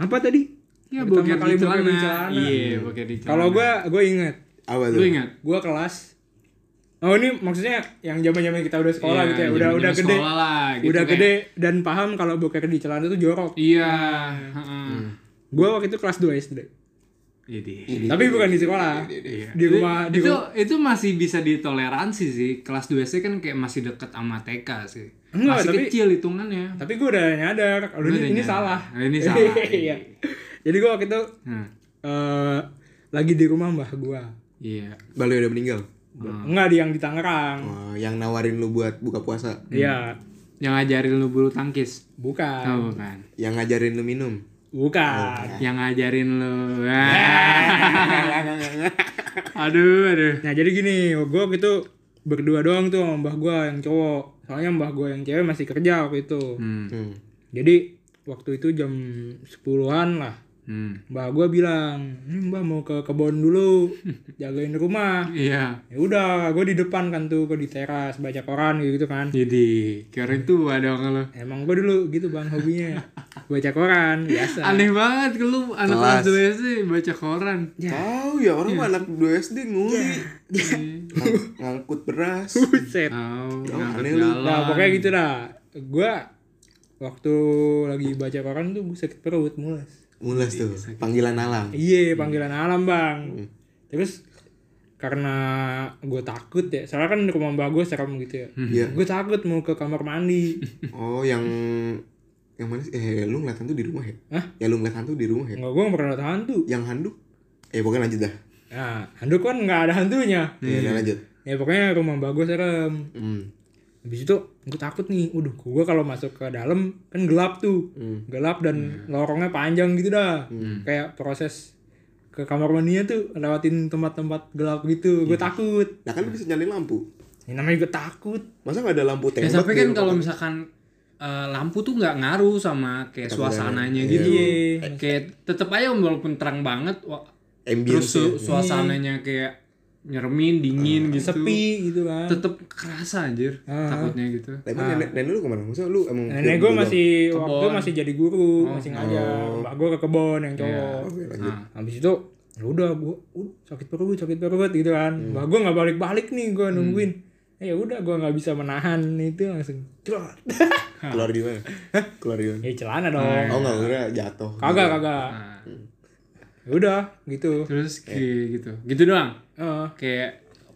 Apa tadi? Ya Pertama boker kali di celana di celana. iya boker di celana Kalau gua gua inget, Apa lu tuh? ingat gua kelas Oh ini maksudnya yang zaman-zaman kita udah sekolah Iya, gitu ya, udah udah gede, sekolah lah, gitu udah kayak- gede dan paham kalau boker di celana itu jorok. Iya, heeh. Gua waktu itu kelas 2 SD. Jadi, Tapi bukan di sekolah. iya. Di rumah di itu rumah. itu masih bisa ditoleransi sih. Kelas 2 SD kan kayak masih deket sama TK sih. Enggak, masih tapi- kecil hitungannya. Tapi gua udah nyadar kalau Lu ini, udah ini nyadar. salah. Ini salah. Iya. Jadi gua waktu itu Hmm. eh lagi di rumah mbah gua. Iya. Bali udah meninggal. Enggak di yang di Tangerang. Oh, yang nawarin lu buat buka puasa. Iya. Yang ngajarin lu bulu tangkis. Bukan. Oh, bukan. Yang ngajarin lu minum. Bukan. Yang ngajarin lu. aduh, aduh. Nah jadi gini, gue waktu itu berdua doang tuh sama mbah gue yang cowok. Soalnya mbah gue yang cewek masih kerja waktu itu. Hmm. Hmm. Jadi waktu itu jam 10-an lah. Hmm. Mbah gue bilang, "Hmm, mbah mau ke kebun dulu, jagain rumah. Iya. Ya udah, gue di depan kan tuh, gue di teras baca koran gitu kan. Jadi, kira itu ada orang lu. Emang gue dulu gitu bang hobinya, baca koran biasa. Aneh banget lu anak kelas 2 SD baca koran. Tahu ya orang mah anak 2 SD nguli. Ng- ngangkut beras. Buset. Tahu, Oh, ngangkat aneh lu. Nah pokoknya gitu dah. Gue waktu lagi baca koran tuh gue sakit perut mules. Mulas tuh. Panggilan alam. Iya panggilan alam bang. Terus karena gue takut ya, soalnya kan di rumah mbak gue serem gitu ya. Iya. Gue takut mau ke kamar mandi. Oh, yang yang mana sih? Eh, lu ngeliat hantu di rumah ya? Hah? Ya lu ngeliat hantu di rumah ya? Enggak gue gak pernah lihat hantu. Yang handuk? Eh, pokoknya lanjut dah. Nah, handuk kan nggak ada hantunya. Ya, udah lanjut. Ya pokoknya rumah mbak gue serem. Hmm. Habis itu gue takut nih, waduh gue kalau masuk ke dalam kan gelap tuh. Hmm. Gelap dan lorongnya panjang gitu dah. Kayak proses ke kamar mandinya tuh lewatin tempat-tempat gelap gitu. Gue takut. Nah kan bisa nyalain lampu. Ini namanya gue takut. Masa nggak ada lampu Ya tembak? tapi di kan kalau misalkan eh, lampu tuh nggak ngaruh sama kayak suasananya gitu. Iya. Kayak tetep aja walaupun terang banget, wa- terus ambience su- suasananya kayak nyeremin, dingin gitu. Sepi gitu kan. Tetep kerasa anjir takutnya gitu. Lah, emang nenek, nenek lu ke mana? Masa lu emang Nenek gue masih waktu Kebon. masih jadi guru, masih ngajar. Mbak gue ke kebon yang cowok. doang? Oke, lanjut. Nah, Habis itu ya udah gue uh, sakit perut, sakit perut gitu kan. Mbak gue nggak balik-balik nih, gue nungguin. Eh ya udah gue nggak bisa menahan itu langsung. Celat. Keluar di mana? Keluar di mana? ya celana dong. Oh nggak kira jatuh. Kagak kagak. Ya udah gitu. Terus kayak gitu. Gitu doang. Heeh. Kayak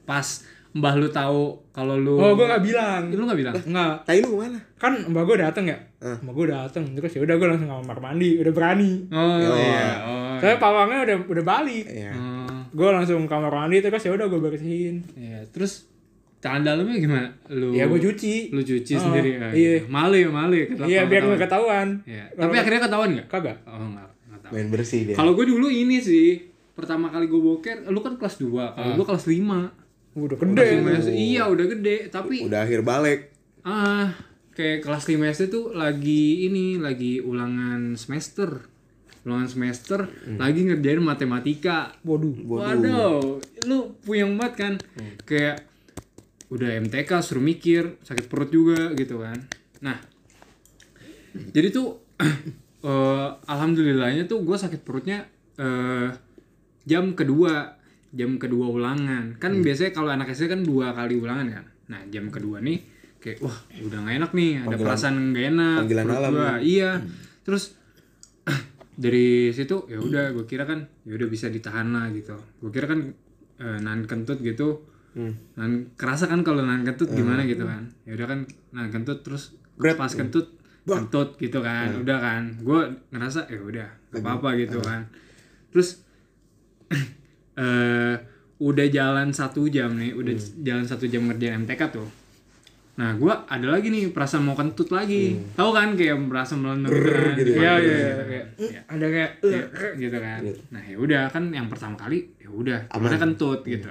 pas mbah lu tahu kalau lu oh gue nggak bilang. Lu nggak bilang? Nggak. Tai lu ke mana? Kan mbak gue dateng ya. Eh. Mbak gue dateng. Terus ya udah gue langsung ke kamar mandi. Udah berani. Oh, iya. Oh. Saya pawangnya udah udah balik. Iya. Oh, Gue langsung kamar mandi terus ya udah gue bersihin. iya. Terus tangan dalamnya gimana? Lu Ya gue cuci. lu cuci Oh, sendiri ya. iya. Malu ya, malu ya. Iya biar ketahuan. nggak ketahuan. Iya. Tapi akhirnya ketahuan nggak? Kagak. Oh, tahu. Main bersih dia. Kalau gue dulu ini sih, pertama kali gue boker, lu kan kelas 2, kalau gue kelas 5. Udah gede. Iya, udah gede, tapi Udah akhir balik. ah kayak kelas 5 SD tuh lagi ini, lagi ulangan semester. Ulangan semester, lagi ngerjain matematika. Waduh. Waduh, lu puyeng banget kan? Kayak udah MTK suruh mikir, sakit perut juga gitu kan. Nah, jadi tuh eh, alhamdulillahnya tuh gue sakit perutnya eh, jam kedua, jam kedua ulangan. Kan biasanya kalau anak SD kan dua kali ulangan kan. Nah jam kedua nih kayak wah udah nggak enak nih, ada perasaan nggak enak. panggilan perut alam gua. Iya. Terus dari situ ya udah gue kira kan ya udah bisa ditahan lah gitu gue kira kan eh, nahan kentut gitu Nahan kerasa kan kalau nahan kentut gimana gitu kan. Ya udah kan nahan kentut terus Berat. pas kentut kentut gitu kan. Udah kan. Gue ngerasa ya udah gak apa-apa gitu kan. Terus eh udah jalan satu jam nih, udah jalan satu jam ngerjain MTK tuh. Nah, gua ada lagi nih perasaan mau kentut lagi. Tahu kan kayak merasa gitu kan. gitu Iya, ya. iya, iya, kayak ya, ada kayak gitu kan. Nah, ya udah kan yang pertama kali ya udah, ada kentut gitu.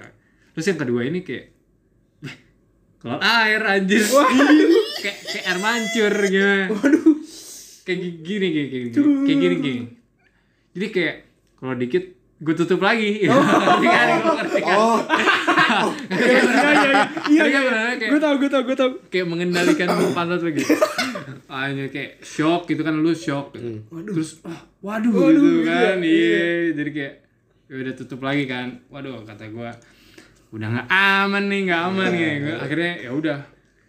Terus yang kedua ini kayak "Wih, keluar air anjir. kayak kayak air mancur gitu. Waduh. Kayak gi- gini kayak kayak gini, kayak gini gini. Jadi kayak kalau dikit gue tutup lagi. Ngerti kan? Gua ngerti kan? Oh, iya iya iya kan kayak gue tau gue tau gue tau kayak mengendalikan pantat lagi. Hanya kayak shock gitu kan lu shock. Terus ah, waduh, gitu kan. Iya, jadi kayak ya udah tutup lagi kan. Waduh kata gua udah nggak aman nih, nggak aman nih. Gua- akhirnya ya udah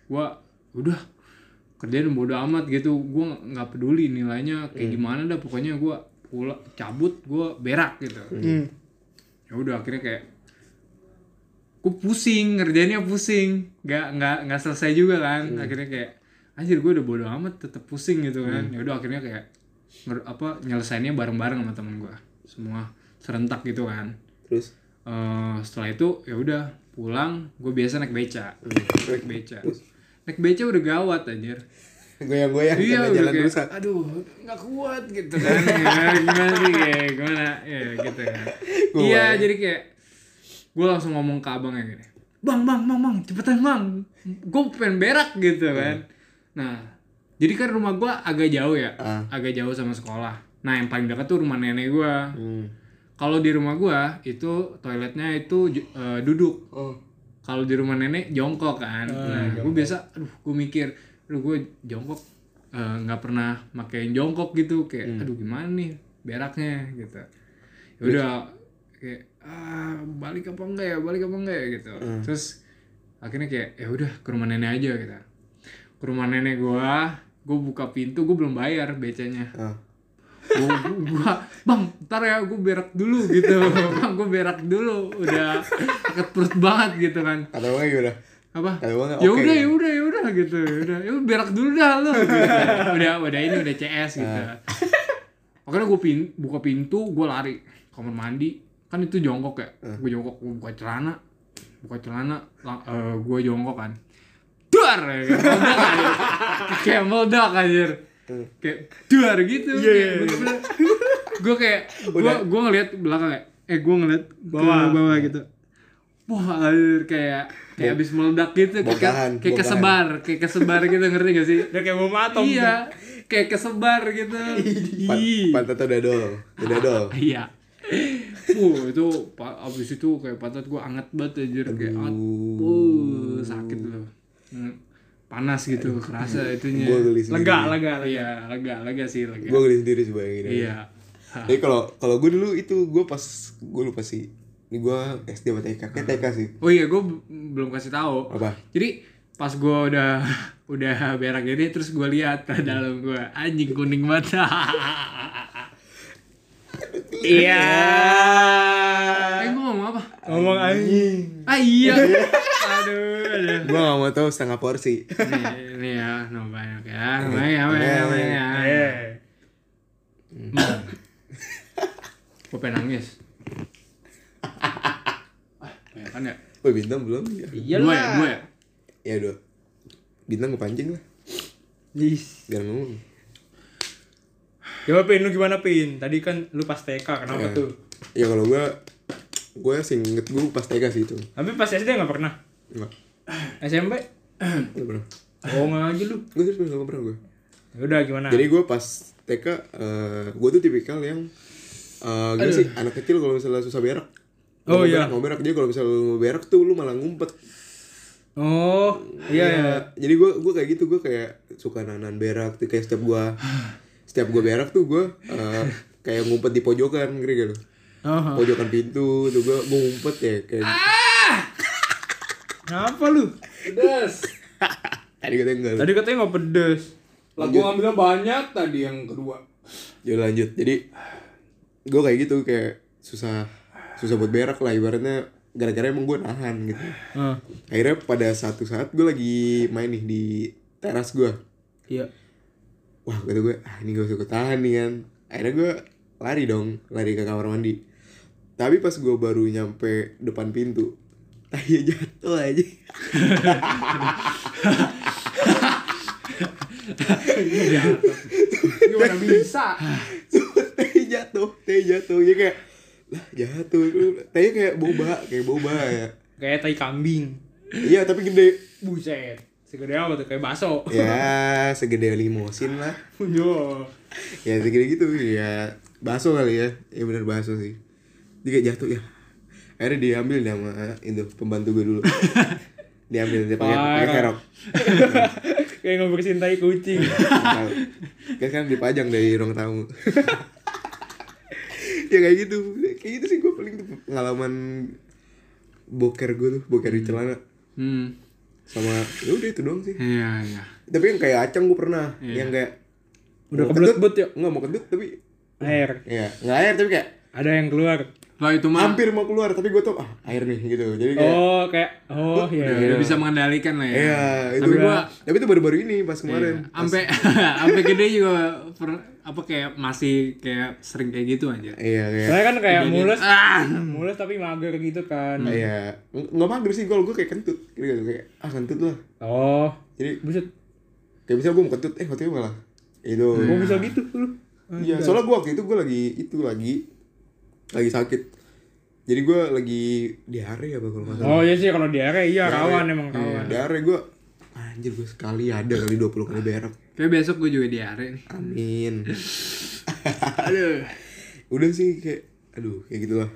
gua udah kerjaan bodo amat gitu. Gua nggak peduli nilainya kayak gimana dah. Pokoknya gua pulang cabut gua berak gitu. Ya udah akhirnya kayak gue pusing ngerjainnya pusing. Nggak nggak nggak selesai juga kan. Akhirnya kayak anjir gue udah bodo amat tetap pusing gitu kan. Ya udah akhirnya kayak nger- apa nyelesainnya bareng-bareng sama temen gue semua serentak gitu kan. Terus? Eh, setelah itu ya udah pulang. Gue biasa naik beca. Naik beca naik beca udah gawat anjir goyang-goyang iya udah jalan kayak, rusak. aduh nggak kuat gitu kan ya, gimana sih kayak gimana ya gitu kan Gua iya bayang. jadi kayak gue langsung ngomong ke abangnya gini bang bang bang bang cepetan bang gue pengen berak gitu kan nah jadi kan rumah gue agak jauh ya Ah. agak jauh sama sekolah nah yang paling dekat tuh rumah nenek gue Hmm. kalau di rumah gue itu toiletnya itu eh, duduk Oh. Kalau di rumah nenek jongkok kan. Nah gue biasa aduh gue mikir aduh gue jongkok eh, nggak pernah makein jongkok gitu. Kayak aduh gimana nih beraknya? Gitu. Ya udah kayak ah balik apa enggak ya balik apa enggak ya? Gitu. Terus akhirnya kayak ya udah ke rumah nenek aja gitu. Ke rumah nenek gua gue buka pintu gue belum bayar becanya. Ah. Gua, gua bang ntar ya gue berak dulu gitu. Bang gue berak dulu. Udah sakit perut banget gitu kan. Kata abangnya gimana? apa? Ya oke. udah ya udah. ya udah gitu. Ya udah ya udah, berak dulu dah lo gitu. udah udah ini udah CS gitu. Makanya gue pin buka pintu gue lari kamar mandi. Kan itu jongkok ya? Gue jongkok gue buka celana buka celana gue jongkok kan duar ya kan. Aja. kayak meledak anjir kayak duar gitu kayak bener-bener. Gue kayak gue gue ngeliat belakang ya eh gue ngeliat bawah. bawah gitu. Wah anjir kayak kayak abis meledak gitu kayak, kayak kesebar kayak kesebar gitu ngerti gak sih? Udah kayak bom atom. Iya kayak kesebar gitu. Pan Ih. pantatnya udah dol, udah dol. iya. Uh itu abis itu kayak pantat gua anget banget anjir. Kayak anget uh sakit loh. Hmm, panas gitu kerasa itunya Gue geli sendiri. lega lega iya lega lega sih lega Gue geli sendiri sih bayangin. iya Jadi kalau kalau gue dulu itu gue pas gue lupa sih. Ini gue SD atau TK, kayak TK sih. oh iya gua b- belum kasih tahu Apa? jadi pas gua udah udah berak gini terus gua lihat ke dalam gua anjing kuning banget iya eh gua ngomong apa ngomong anjing ah iya aduh aduh Gue gak mau tahu setengah porsi. nih, nih ya, no banyak ya, banyak ya, banyak ya, banyak ya. eh Gue pengen nangis. Ah, banyak kan ya? Woi bintang belum? Ya, Dua ya, dua ya. ya dua. Bintang kepancing lah. Yes. Biar ngomong. Coba Pin, lu gimana Pin? Tadi kan lu pas TK, kenapa Ya. tuh? Ya kalau gue gue sih inget gue pas TK sih itu. Tapi pas SD nggak pernah. Enggak. SMP? Enggak pernah. Oh aja lu. Gue terus gak pernah gue. Ya udah gimana? Jadi gue pas TK, eh gue tuh tipikal yang eh gimana sih anak kecil kalau misalnya susah berak. Oh, Mau iya. berak, Mau berak jadi kalau misalnya mau berak tuh lu malah ngumpet. Oh iya ya. Jadi gue gue kayak gitu gue kayak suka nanan berak tuh kayak setiap gue setiap gue berak tuh gue eh, kayak ngumpet di pojokan gak lu? Oh, Pojokan pintu tuh gue gue ngumpet ya kayak Kenapa lu? Pedas. tadi katanya enggak. Tadi katanya nggak pedes. Lah gue ngambilnya banyak tadi yang kedua. Ya lanjut. Jadi gue kayak gitu kayak susah susah buat berak lah ibaratnya gara-gara emang gue nahan gitu Ah, akhirnya pada satu saat gue lagi main nih di teras gue iya wah kata gue ah ini gak usah gue tahan nih kan. Akhirnya gue lari dong lari ke kamar mandi. Tapi pas gue baru nyampe depan pintu tai jatuh aja. Gimana bisa? Tai jatuh tai jatuh. Ya kayak lah jatuh. Tai kayak boba kayak boba ya. Kayak tai kambing. Iya tapi gede. Buset segede apa tuh? Kayak baso ya segede limosin lah. Yo. Ya segede gitu. Ya bakso kali ya. Ya bener bakso sih. Dia kayak jatuh ya. Akhirnya diambil sama itu pembantu gue dulu. Diambil dia pakai pakai kerok. Kayak ngebersihin tai kucing. Kayak kan dipajang dari ruang tamu. Ya kayak gitu. Kayak gitu sih gue paling tuh pengalaman boker gue tuh boker di celana. Hmm. Sama ya udah itu doang sih. Iya, iya. tapi yang kayak acang gue pernah yang kayak Udah kebelet kentut, bet ya? nggak mau kentut tapi air. Ya nggak air tapi kayak ada yang keluar Lah itu mah hampir mau keluar tapi gue tuh ah air nih gitu. Jadi kayak oh kayak oh iya udah, iya. udah bisa mengendalikan lah ya. iya itu Tapi gua tapi itu baru-baru ini pas kemarin. Pas- sampai sampai gede juga per- apa kayak masih kayak sering kayak gitu aja. iya kayak soalnya kan kayak mulus Ah. mulus tapi mager gitu kan. Iya. Ng- nggak mager sih kalau gue kayak kentut gitu, gitu. Kayak ah kentut lah. Oh jadi buset. kayak misalnya gue mau kentut eh waktu malah. Itu. Kok bisa gitu lu. Iya soalnya gue waktu itu gue lagi itu lagi lagi sakit. Jadi gue lagi diare apa kalau nggak salah. Oh iya sih kalau diare iya rawan emang rawan. diare gue anjir gue sekali ada kali 20 kali berak. Kayak besok gue juga diare nih. amin. Aduh. udah sih kayak aduh kayak gitulah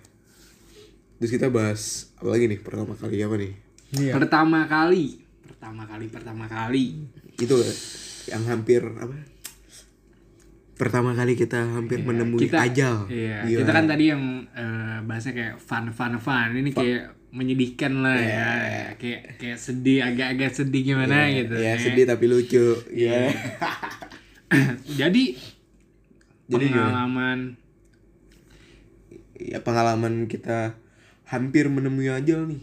terus kita bahas apa lagi nih pertama kali apa nih? Iya. Pertama kali, pertama kali, pertama kali. itu yang hampir apa pertama kali kita hampir menemui kita ajal Iya, Gila. kita kan tadi yang eh, bahasnya kayak fun fun fun. Ini kayak menyedihkan lah ya. Kayak kayak sedih, agak-agak sedih gimana gitu. ya Kayak- sedih tapi lucu ya Jadi Jadi gimana? pengalaman ya pengalaman kita hampir menemui ajal nih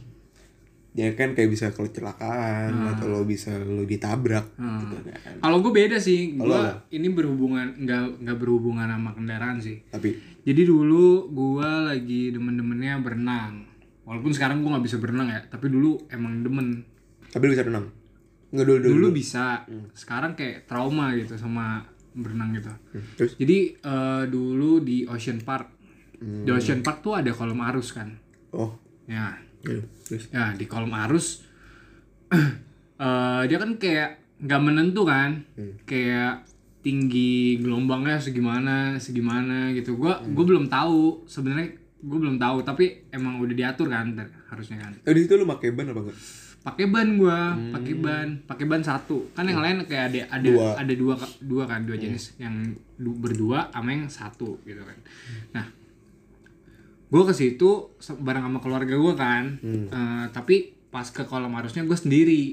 ya kan kayak bisa kecelakaan atau lo bisa lo ditabrak gitu kan. Kalau gue beda sih, gue ini berhubungan nggak nggak berhubungan sama kendaraan sih. tapi? Jadi dulu gue lagi demen-demennya berenang. Walaupun sekarang gue nggak bisa berenang ya, tapi dulu emang demen. tapi lo bisa renang nggak dulu dulu, Dulu bisa, sekarang kayak trauma gitu sama berenang gitu. Hmm, terus? Jadi eh, dulu di Ocean Park, di Ocean Park tuh ada kolam arus kan. oh. Ya, ya, terus? Ya di kolam arus eh, dia kan kayak nggak menentu kan, kayak tinggi gelombangnya segimana segimana gitu. Gua gua belum tahu sebenarnya gue belum tahu tapi emang udah diatur kan ter- harusnya kan. Oh, di situ lo pakai ban apa enggak pakai ban gua pakai ban pakai ban satu. Kan yang lain kayak ada ada Dua. ada dua dua kan dua jenis. Yang du- berdua sama yang satu gitu kan. Nah gua ke situ bareng sama keluarga gua kan. Eh, tapi pas ke kolam arusnya gue sendiri.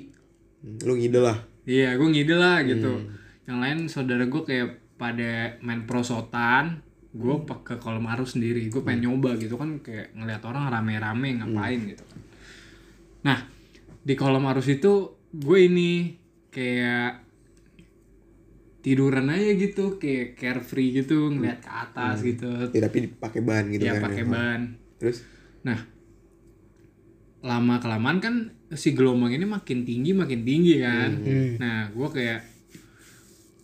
Hmm, lo ngide lah. Iya gue ngide lah gitu. Yang lain saudara gue kayak pada main prosotan gue ke kolam arus sendiri. Gue pengen nyoba gitu kan kayak ngeliat orang rame-rame ngapain gitu. Kan nah di kolam arus itu gue ini kayak tiduran aja gitu kayak carefree gitu ngeliat ke atas gitu. Ya tapi pakai ban gitu ya kan pakai ya. ban. Terus? Nah, lama kelamaan kan si gelombang ini makin tinggi makin tinggi kan. Nah, gue kayak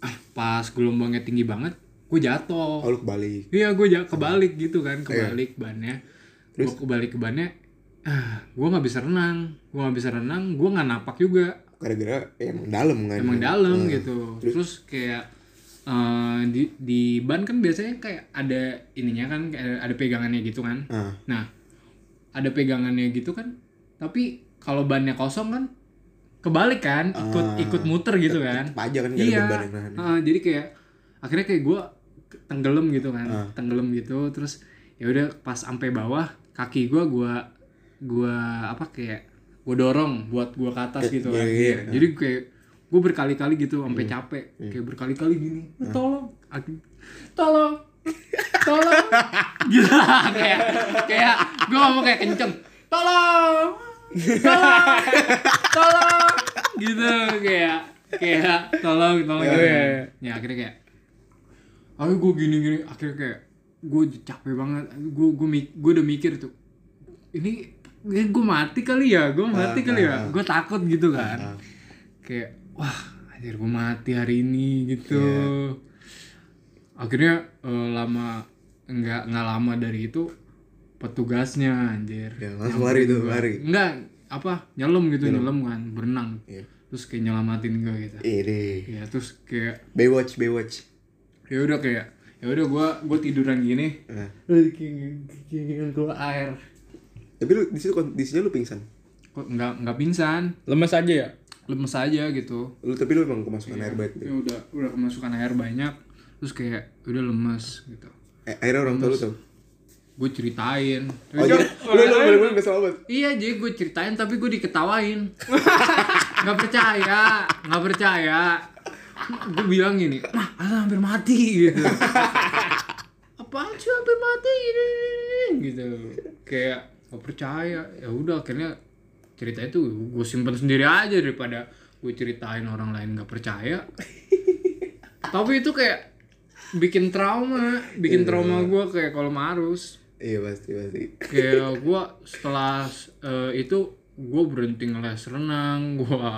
ah pas gelombangnya tinggi banget, gue jatuh. oh lo kebalik. Iya, gue jatuh kebalik gitu kan, kebalik bannya. Gue kebalik ke bannya, ah, gue nggak bisa renang, gue nggak bisa renang, gue nggak napak juga, gara-gara ya, emang dalam kan emang dalam gitu. Terus kayak eh, di di ban kan biasanya kayak ada ininya kan, kayak ada pegangannya gitu kan. ah Nah, ada pegangannya gitu kan. Tapi kalau bannya kosong kan kebalik kan, ikut ikut muter gitu kan. aja kan Iya. Heeh, jadi kayak akhirnya kayak gue tenggelam gitu kan. Ah. Tenggelam gitu terus ya udah pas sampai bawah kaki gue gua gua apa kayak gue dorong buat gua ke atas gitu kan. iya, iya. Iya. Jadi kayak gue berkali-kali gitu sampai capek kayak berkali-kali gini tolong aku tolong tolong gila kayak kayak gue ngomong kayak kenceng tolong tolong tolong gitu kayak kayak tolong tolong gitu. Iya. ya akhirnya kayak aku gue gini gini akhirnya kayak gue capek banget gue gue gue udah mikir tuh ini gue mati kali ya gue mati kali ya. gue takut gitu kan. kayak wah anjir gue mati hari ini gitu. Akhirnya eh, lama nggak nggak lama dari itu petugasnya anjir. Ya, langsung lari tuh, lari. enggak apa nyelam gitu nyelam. kan berenang. Iya. terus kayak nyelamatin gue gitu. Ini. ya terus kayak Baywatch, Baywatch. ya udah kayak ya udah gue gue tiduran gini. Nah. kayak gue air Tapi lu di situ kondisinya lu pingsan. kok nggak nggak pingsan Lemes aja ya? lemes aja gitu Lu tapi lu emang kemasukan air banget. ya udah udah kemasukan air banyak terus kayak udah lemes gitu Eh, akhirnya orang tua lu tau. gue ceritain Oh, jadi lu selamat. iya jadi gue ceritain tapi gue diketawain nggak percaya nggak percaya gue bilang gini mah Alan hampir mati gitu apaan sih hampir mati ini, ini, ini?" gitu kayak nggak percaya. Ya udah akhirnya cerita itu gue simpen sendiri aja daripada gue ceritain orang lain nggak percaya. Tapi itu kayak bikin trauma bikin trauma gue kayak kalau marus Iya pasti pasti. kayak gue setelah eh, itu gue berhenti ngeles renang gue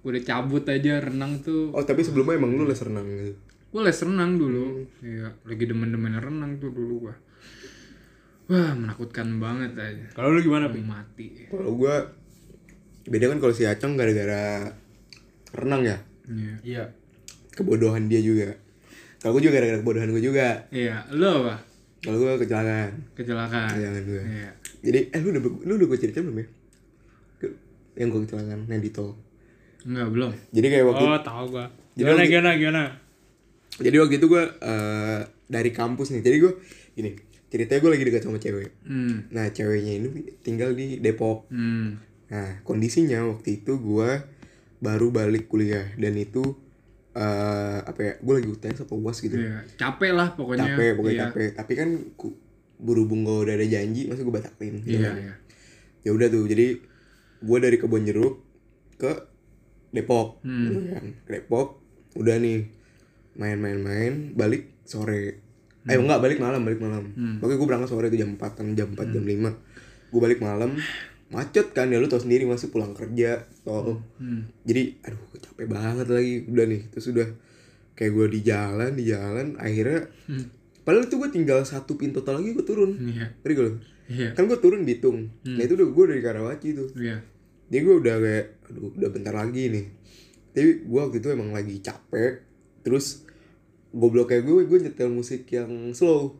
udah cabut aja renang tuh. Oh tapi sebelumnya emang lu les renang gitu. gue les renang dulu. Iya lagi demen-demen renang tuh dulu gue wah menakutkan banget aja Kalau lu gimana, Sampai mati Kalau gua beda kan kalau si Acong gara-gara renang ya. iya Iya. Kebodohan dia juga. Kalau gua juga gara-gara kebodohan gua juga. iya lo apa Kalau gua kecelakaan. kecelakaan Kecelakaan gua. iya Jadi eh lu udah lu udah gua ceritain belum ya? Yang gua kecelakaan yang di tol. enggak belum Jadi kayak waktu Oh, tahu gua. Jadi Gimana, waktu- gimana, gimana? jadi waktu itu gua eh, dari kampus nih. Jadi gua gini, ceritanya gua lagi dekat sama cewek. hmm Nah, ceweknya ini tinggal di Depok. hmm Nah, kondisinya waktu itu gua baru balik kuliah dan itu eh apa ya? Gue lagi UTS apa UAS gitu. iya capek lah pokoknya Capek, pokoknya iya. capek. Tapi kan ku, berhubung gue udah ada janji, masa gue batalin. gitu iya kan. iya Ya udah tuh. Jadi gua dari Kebon Jeruk ke Depok. Hmm. kan. Ke Depok udah nih main-main-main balik sore. Eh enggak balik malam, balik malam. Hmm. Pokoknya gue berangkat sore itu jam 4 kan, jam 4 jam 5. Gue balik malam. Macet kan ya lu tau sendiri masih pulang kerja tol hmm. Jadi aduh capek banget lagi. Udah nih terus udah kayak gue di jalan di jalan akhirnya Hmm. padahal itu gue tinggal satu pintu tol lagi gue turun. Iya. Lu? iya. Kan gue turun di Tung nah itu udah gue dari Karawaci tuh. Iya. Jadi gue udah kayak aduh udah bentar lagi nih. Tapi gue waktu itu emang lagi capek. Terus goblok kayak gue gue nyetel musik yang slow.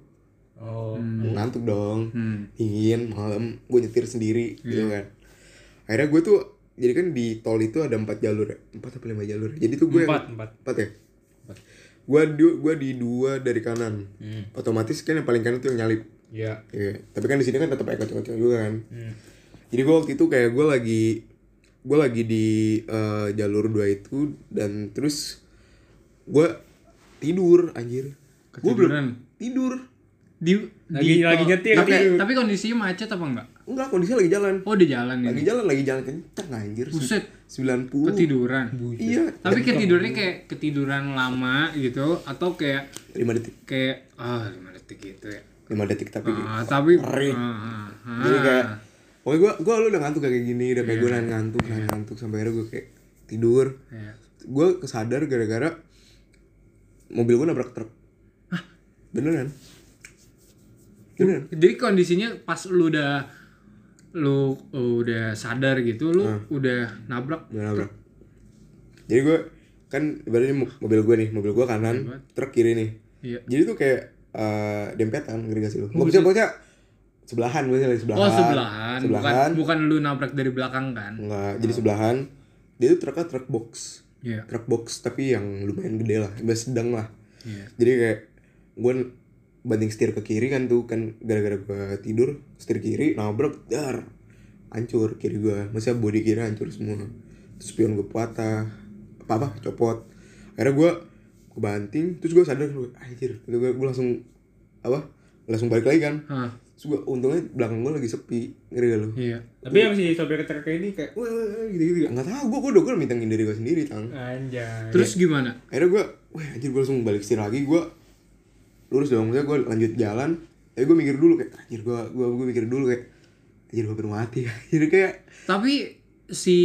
Oh. ngantuk dong. Hmm. Dingin malam gue nyetir sendiri gitu kan. Akhirnya gue tuh jadi kan di tol itu ada empat jalur ya? Empat apa lima jalur jadi tuh gue Empat, yang, empat. empat. Ya? Gue di gue di dua dari kanan. Otomatis kan yang paling kanan tuh yang nyalip. Iya. Iya. tapi kan di sini kan tetap ekor-ekor juga kan. Hmm. jadi gue waktu itu kayak gue lagi gue lagi di eh, jalur dua itu dan terus gue tidur anjir. Gue belum tidur. Di Lagi- di- lagi nyetir, tapi, tidur. tapi kondisinya macet apa enggak? Enggak kondisinya lagi jalan. Oh di jalan lagi ini jalan lagi jalan kencang anjir. Buset. 90 ketiduran. Iya. Tapi ketidurnya kayak ketiduran lama gitu atau kayak 5 detik. kayak ah lima detik gitu ya. 5 detik tapi ah, tapi ah, ah, ah. jadi kayak pokoknya gue gue lu udah ngantuk kayak gini udah kayak gue nahan ngantuk nahan ngantuk sampai akhirnya gue kayak tidur. Iya. gue kesadar gara-gara mobil gue nabrak truk. Beneran. Beneran. Jadi kondisinya pas lu udah lu udah sadar gitu lu udah nabrak udah nabrak. jadi gue kan ibaratnya mo- mobil gue nih mobil gue kanan truk kiri nih. Iya. Jadi tuh kayak eh, dempetan ngerti gak sih lu? Bisa pokoknya sebelahan gue lagi sebelahan. Oh sebelahan. Bukan sebelahan. bukan lu nabrak dari belakang kan? Enggak jadi sebelahan. Dia tuh truknya truk box iya. Truk box tapi yang lumayan gede lah masih sedang lah. Iya. Jadi kayak gue banting setir ke kiri kan tuh kan gara-gara gue tidur setir kiri nabrak dar hancur kiri gue masih body kiri hancur semua. Terus spion gue patah apa apa copot. Akhirnya gue kebanting terus gue sadar gue anjir gitu gue, gue langsung apa langsung balik lagi kan. Terus gua untungnya belakang gua lagi sepi, ngeri gak lu? Iya. Tapi yang si sopir truk ini kayak wah gitu-gitu. Enggak tahu gua gua udah gua minta ngindari gua sendiri, Tang. Anjay. Terus gimana? Akhirnya gua, wah anjir gua langsung balik setir lagi, gua lurus dong, maksudnya gua lanjut jalan. Tapi gua mikir dulu kayak anjir gua gua gua mikir dulu kayak anjir gua hampir mati. Jadi kayak Tapi si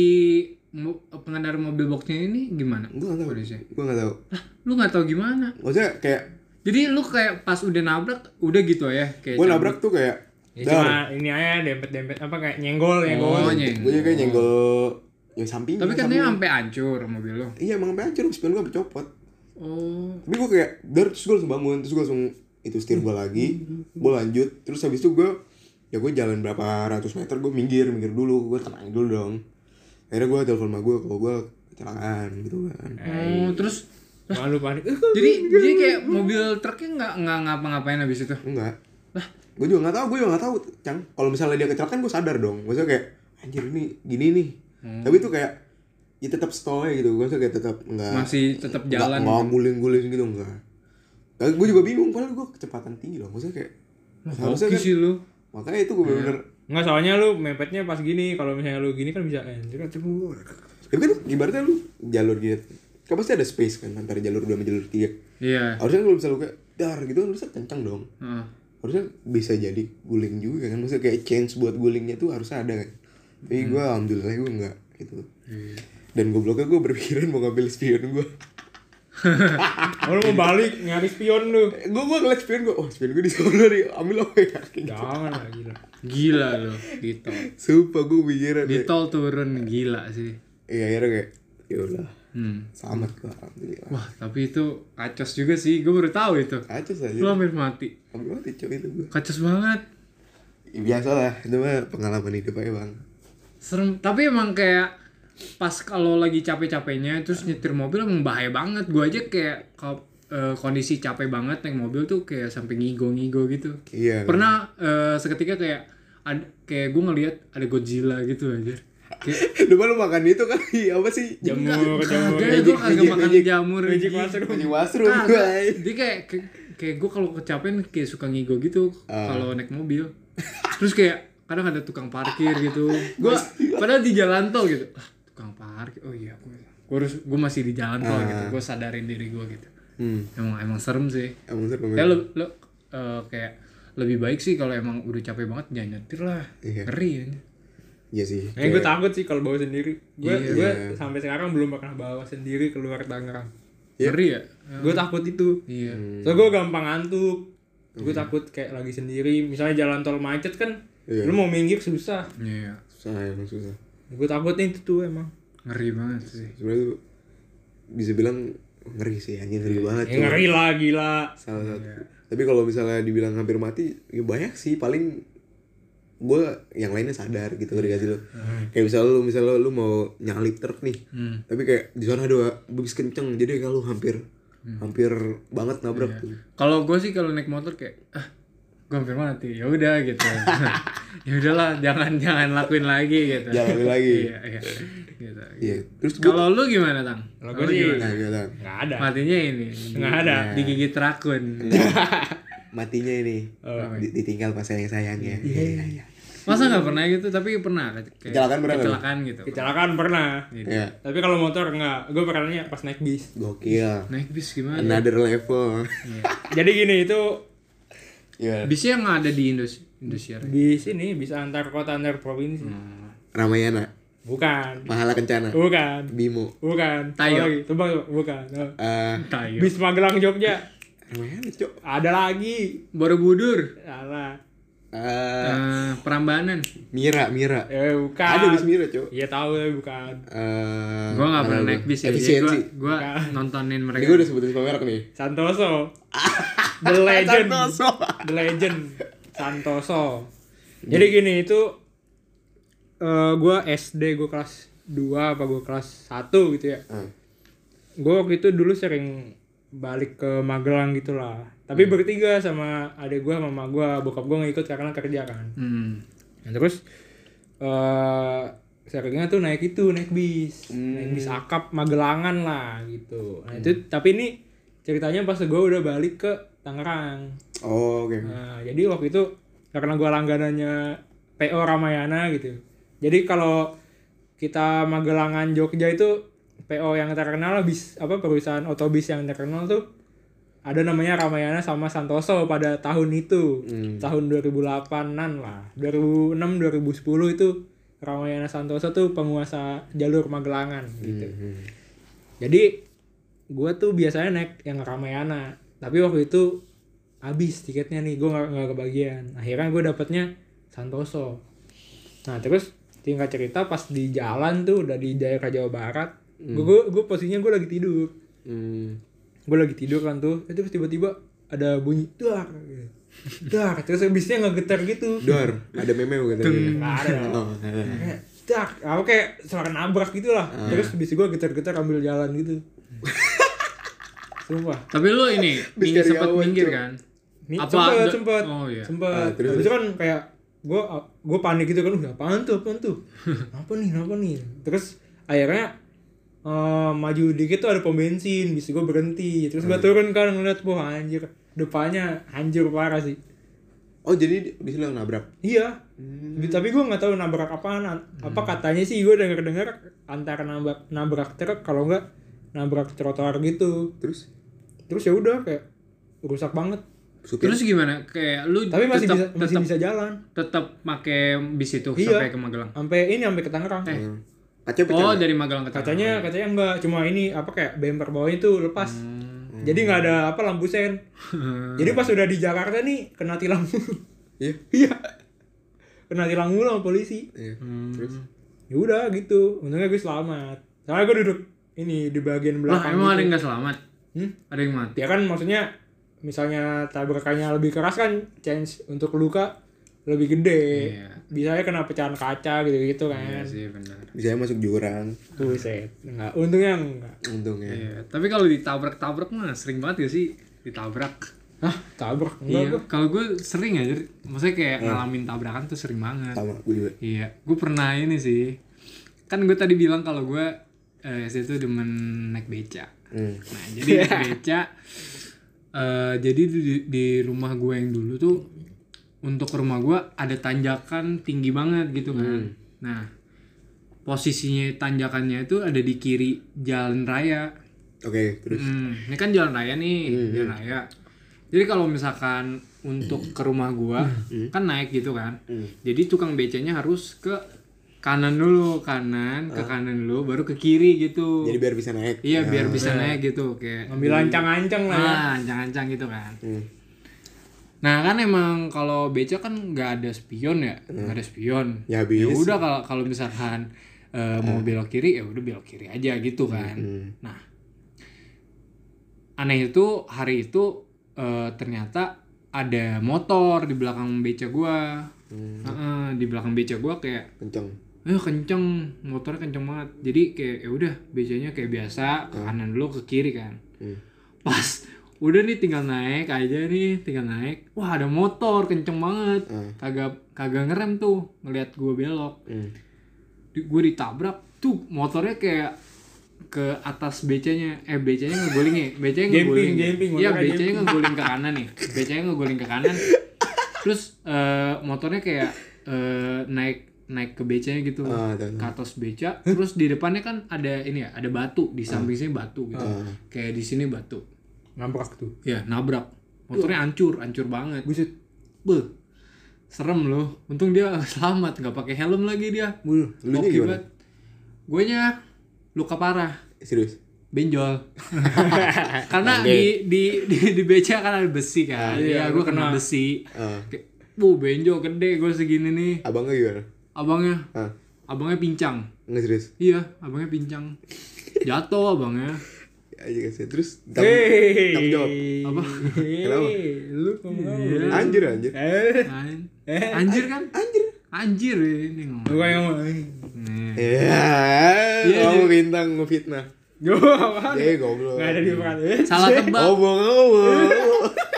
pengendara mobil boxnya ini gimana? gua enggak tahu. Kondisinya? Gua enggak tahu. Lah, lu nggak tahu gimana? Maksudnya kayak Jadi lu kayak pas udah nabrak udah gitu ya kayak gua nabrak tuh kayak ya cuma ini aja dempet-dempet apa kayak nyenggol nyenggol. Oh, nyenggol. Gue kayak nyenggol yang samping. Tapi katanya sampai hancur mobil lu. Iya emang sampai hancur, spion gue sampai copot. Oh. Tapi gue kayak, dar terus gue langsung bangun, terus gue langsung itu setir gue lagi, gue lanjut, terus habis itu gue ya gue jalan berapa ratus meter gue minggir minggir dulu gue tenang dulu dong akhirnya gue telepon sama gue kalau gue kecelakaan gitu kan Oh, terus Malu panik. jadi jadi kayak mobil truknya nggak nggak ngapa-ngapain habis itu. enggak. Gue juga nggak tahu gue juga nggak tahu cang. Kalau misalnya dia kecelakaan gue sadar dong. Maksudnya kayak anjir ini gini nih. Tapi itu kayak ya tetap stall gitu. Gue kayak tetap enggak Masih tetap jalan. nggak guling-guling gitu enggak gue juga bingung padahal gue kecepatan tinggi loh. Maksudnya kayak harusnya Hoki kan- sih lu. makanya itu gue bener-bener Enggak soalnya lu mepetnya pas gini, kalau misalnya lu gini kan bisa anjir kan cebur. tapi kan ibaratnya lu jalur gitu kan pasti ada space kan antara jalur dua sama jalur tiga Iya. harusnya kalau misalnya lu kayak dar gitu kan harusnya kencang dong Heeh. harusnya bisa jadi guling juga kan maksudnya kayak change buat gulingnya tuh harusnya ada kan tapi gue alhamdulillah gue enggak gitu dan gobloknya gue berpikiran mau ngambil spion gue Oh, lu mau balik nyari spion lu. gue gue ngeliat spion gue oh spion gue di sana nih ambil apa ya gitu. Jangan lah gila. Gila lu di tol. sumpah gue pikiran Di kayak tol turun gila sih. iya akhirnya kayak ya udah Hmm. selamat gue alhamdulillah Wah, tapi itu kacos juga sih. Gue baru tahu itu. kacau saja Lu hampir mati. ambil mati coy itu gue Kacos banget. ya, biasa lah itu mah pengalaman hidup aja bang Serem. Tapi emang kayak pas kalau lagi capek-capeknya terus nyetir mobil emang bahaya banget. Gue aja kayak eh, kondisi capek banget naik mobil tuh kayak sampai ngigo-ngigo gitu. iya Pernah eh, seketika kayak ada kayak gue ngelihat ada Godzilla gitu aja. Lu lu makan itu kali apa sih Jamur, jamur. kagak gue kagak makan jamur Magic mushroom. Magic mushroom gue Dia kayak kayak, gue kalau kecapean kayak suka ngigo gitu Ah. kalau naik mobil. Terus kayak kadang ada tukang parkir gitu. Gua padahal di jalan tol gitu. Ah, tukang parkir. Oh iya, gue gue harus gue masih di jalan tol gitu. Gue sadarin diri gue gitu. hmm Emang emang serem sih. emang seru Ya lo lo eh, kayak lebih baik sih kalau emang udah capek banget jangan nyetir lah. Iya. Ngeri ya. Iya sih Eh gue takut sih kalau bawa sendiri. Gue Iya. gue sampai sekarang belum pernah bawa sendiri keluar Tangerang. Ngeri ya? Gue takut itu. Iya. So gue gampang ngantuk. Gue takut kayak lagi sendiri. Misalnya jalan tol macet kan, Iya. lu mau minggir susah. Iya. susah emang susah Gue takutnya itu tuh emang. Ngeri banget sih. sebenarnya tuh bisa bilang ngeri sih anjing ngeri banget Ya, cuma ngeri lah gila. salah satu tapi kalau misalnya dibilang hampir mati ya banyak sih paling gue yang lainnya sadar gitu ngerti gak sih lu? Kayak misalnya lu misalnya lu mau nyalip truk nih Hmm. tapi kayak di sana ada bis kenceng jadi kalau hampir hampir banget nabrak tuh. Kalau gue sih kalau naik motor kayak ah gue hampir mati. Ya udah gitu. Ya udahlah jangan jangan lakuin lagi gitu. Jangan lakuin lagi. iya iya. Gitu. Iya. Terus kalau lu gimana tang? Kalau gue sih nah, gimana? nggak ada. matinya ini Nggak ada. digigit rakun matinya ini di- ditinggal pas sayang sayangnya iya iya masa nggak pernah gitu tapi pernah kayak Kecelakaan pernah nggak kecelakaan gitu Kecelakaan pernah. Iya. Tapi kalau motor enggak. Gue pernahnya pas naik bis. gokil naik bis gimana another level Jadi gini itu Iya. bisnya nggak ada di Indos Indosiar bis ini bisa antar kota antar provinsi. Ramayana Bukan. Mahala Kencana Bukan. Bimo Bukan. Tayo. Lagi? Bukan. Oh. eh Tayo Bis Magelang Jogja. Cok Ada lagi. Borobudur Salah. eh Eh, Prambanan Mira Mira Eh bukan. ada bis Mira cok Iya tahu tapi bukan. eh gue nggak pernah naik bis ya efisiensi gue gue nontonin ini mereka gue udah sebutin semua merek nih Santoso. The Legend. Santoso. The Legend. Santoso. Jadi gini itu eh gua SD gue kelas 2 apa gue kelas 1 gitu ya. Hmm. Gue waktu itu dulu sering balik ke Magelang gitu lah. Tapi bertiga sama adik gue sama mama gue, bokap gue nggak ikut karena kerja kan. hmm. Nah, terus eh seringnya tuh naik itu naik bis, naik bis akap Magelangan lah gitu. Nah itu tapi ini ceritanya pas gue udah balik ke Tangerang. oh oke Nah jadi waktu itu karena gue langganannya PO Ramayana gitu jadi kalau kita Magelangan Jogja itu PO yang terkenal bis apa perusahaan otobis yang terkenal tuh ada namanya Ramayana sama Santoso pada tahun itu. Tahun 2008an lah. 2006 2010 itu Ramayana Santoso tuh penguasa jalur Magelangan gitu. jadi gue tuh biasanya naik yang Ramayana. Tapi waktu itu habis tiketnya nih gue nggak nggak kebagian. Akhirnya gue dapetnya Santoso. Nah terus tingkat cerita pas di jalan tuh udah di daerah Jawa Barat gue gue posisinya gue lagi tidur Hmm. gue lagi tidur kan tuh eh, terus tiba-tiba ada bunyi dar gitu. dar terus habisnya nggak getar gitu Dor, ada meme bukan tadi? nggak ada Oh, dar kayak suara nabrak gitu lah terus habis gue getar-getar ambil jalan gitu sumpah Tapi lu ini minggir awan, minggir kan? Nih, Apa sempet, Oh, iya. sempet. Ah, terus, Habis itu kan kayak gue gue panik gitu kan, udah apaan tuh, apaan tuh, apa nih, apa nih. Terus akhirnya eh, maju dikit tuh ada pom bensin, bisa gue berhenti. Terus gue turun kan ngeliat, wah anjir, depannya hancur parah sih. Oh jadi di di sini nabrak? Iya, tapi gue nggak tahu nabrak apaan. Apa katanya sih gue denger dengar antara nabrak nabrak truk kalau nggak nabrak trotoar gitu. Terus Terus ya udah kayak rusak banget. supir? Terus gimana? Kayak lu Tapi masih tetap, bisa masih tetap, bisa jalan. tetap pakai bis itu Iya. sampai ke Magelang. sampai ini sampai ke Tangerang Hmm. Kaca pecah. Oh, dari Magelang ke Tangerang. kacanya kacanya enggak cuma ini apa kayak bumper bawahnya itu lepas Hmm. jadi nggak ada apa lampu sen jadi pas udah di Jakarta nih kena tilang Iya. iya kena tilang mulu sama polisi Iya. Hmm. Terus ya udah gitu untungnya gue selamat soalnya gue duduk ini di bagian Lah, belakang emang ada gitu. yang nggak selamat? Hmm? Ada yang mati? ya kan maksudnya misalnya tabrakannya lebih keras kan chance untuk luka lebih gede Iya. bisa kena pecahan kaca gitu gitu Iya kan sih, benar. bisa masuk jurang. buset enggak untungnya enggak Untungnya. Iya, tapi kalau ditabrak-tabrak mah sering banget gak sih ditabrak? Hah, tabrak enggak Iya, kalau gue sering aja, maksudnya kayak ngalamin tabrakan tuh sering banget. Sama gue juga. Iya, gue pernah ini sih. Kan gue tadi bilang kalau gue eh, SD tuh demen naik beca. Hmm. Nah, jadi naik beca. eh, jadi di, di rumah gue yang dulu tuh untuk rumah gue ada tanjakan tinggi banget gitu kan. Nah, posisinya tanjakannya itu ada di kiri jalan raya. Oke, terus Hmm, ini kan jalan raya nih, jalan raya. Jadi kalau misalkan untuk ke rumah gua kan naik gitu kan. Jadi tukang becanya harus ke kanan dulu, kanan, ke kanan dulu baru ke kiri gitu. jadi biar bisa naik. iya, biar bisa naik gitu kayak Ngambil ancang-ancang lah ya. Ah, ancang-ancang gitu kan. Hmm. Nah, kan emang kalau beca kan nggak ada spion ya, nggak ada spion. Ya habis. Ya udah kalau kalau misalkan eh, mau belok kiri ya udah belok kiri aja gitu kan. Nah, aneh itu hari itu eh, ternyata ada motor di belakang beca gua. Heeh, di belakang beca gua kayak Kenceng. eh kenceng motornya kenceng banget jadi kayak ya udah becanya kayak biasa ke kanan dulu ke kiri kan Hmm. pas udah nih tinggal naik aja nih tinggal naik. Wah ada motor kenceng banget. Hmm. kagak kagak ngerem tuh ngeliat gue belok. Hmm. di, gue ditabrak tuh motornya kayak ke atas becanya eh becanya ngeguling ya becanya ngeguling iya becanya ngeguling ke kanan nih becanya ngeguling ke kanan. Terus eh, motornya kayak eh, naik naik ke becanya gitu tahu. ke atas beca. Terus di depannya kan ada ini ya ada batu di samping sini batu gitu. Kayak di sini batu Nabrak tuh. ya nabrak motornya hancur hancur banget Buset. Beuh, serem loh untung dia selamat nggak pakai helm lagi dia. Lu gimana? Gue nya luka parah, Serius. benjol. Karena di, di di di beca kan ada besi kan. Iya, gue kena besi. Ah. Kayak, Bu, benjol gede gue segini nih. Abangnya gimana? Abangnya, Ah. abangnya pincang. Enggak serius. Iya, abangnya pincang. Jatuh abangnya. Ya, aja kasih. Terus tanggung tanggung jawab. Apa? Kenapa? Lu ngomong. Anjir anjir. Eh, An- Eh, Anjir kan? Anjir. Anjir ini ngomong. lu kayak ngomong. Nih. Ya, kamu bintang ngefitnah. Gue apa? Eh, goblok. Gak ada di. Eh, Salah tebak. Ngomong ngomong.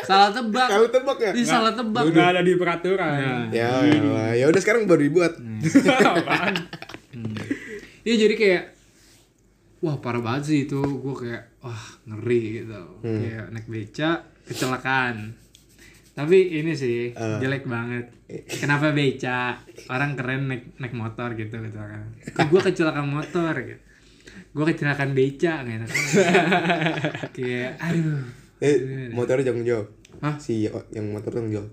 Salah tebak. Kamu tebak ya? Ih, salah tebak. Gak ada di peraturan. Ya. Ya, ya, ya udah sekarang baru dibuat. Apaan? Iya jadi kayak wah parah banget sih itu gue kayak wah ngeri gitu kayak naik beca kecelakaan Tapi ini sih Eh. jelek banget. Kenapa beca? Orang keren naik naik motor gitu gitu kan. Kok gue kecelakaan motor gitu. Gue kecelakaan beca nggak enak. Kayak aduh. Eh, motornya jangan jawab. Hah? Si yang motor jangan jawab.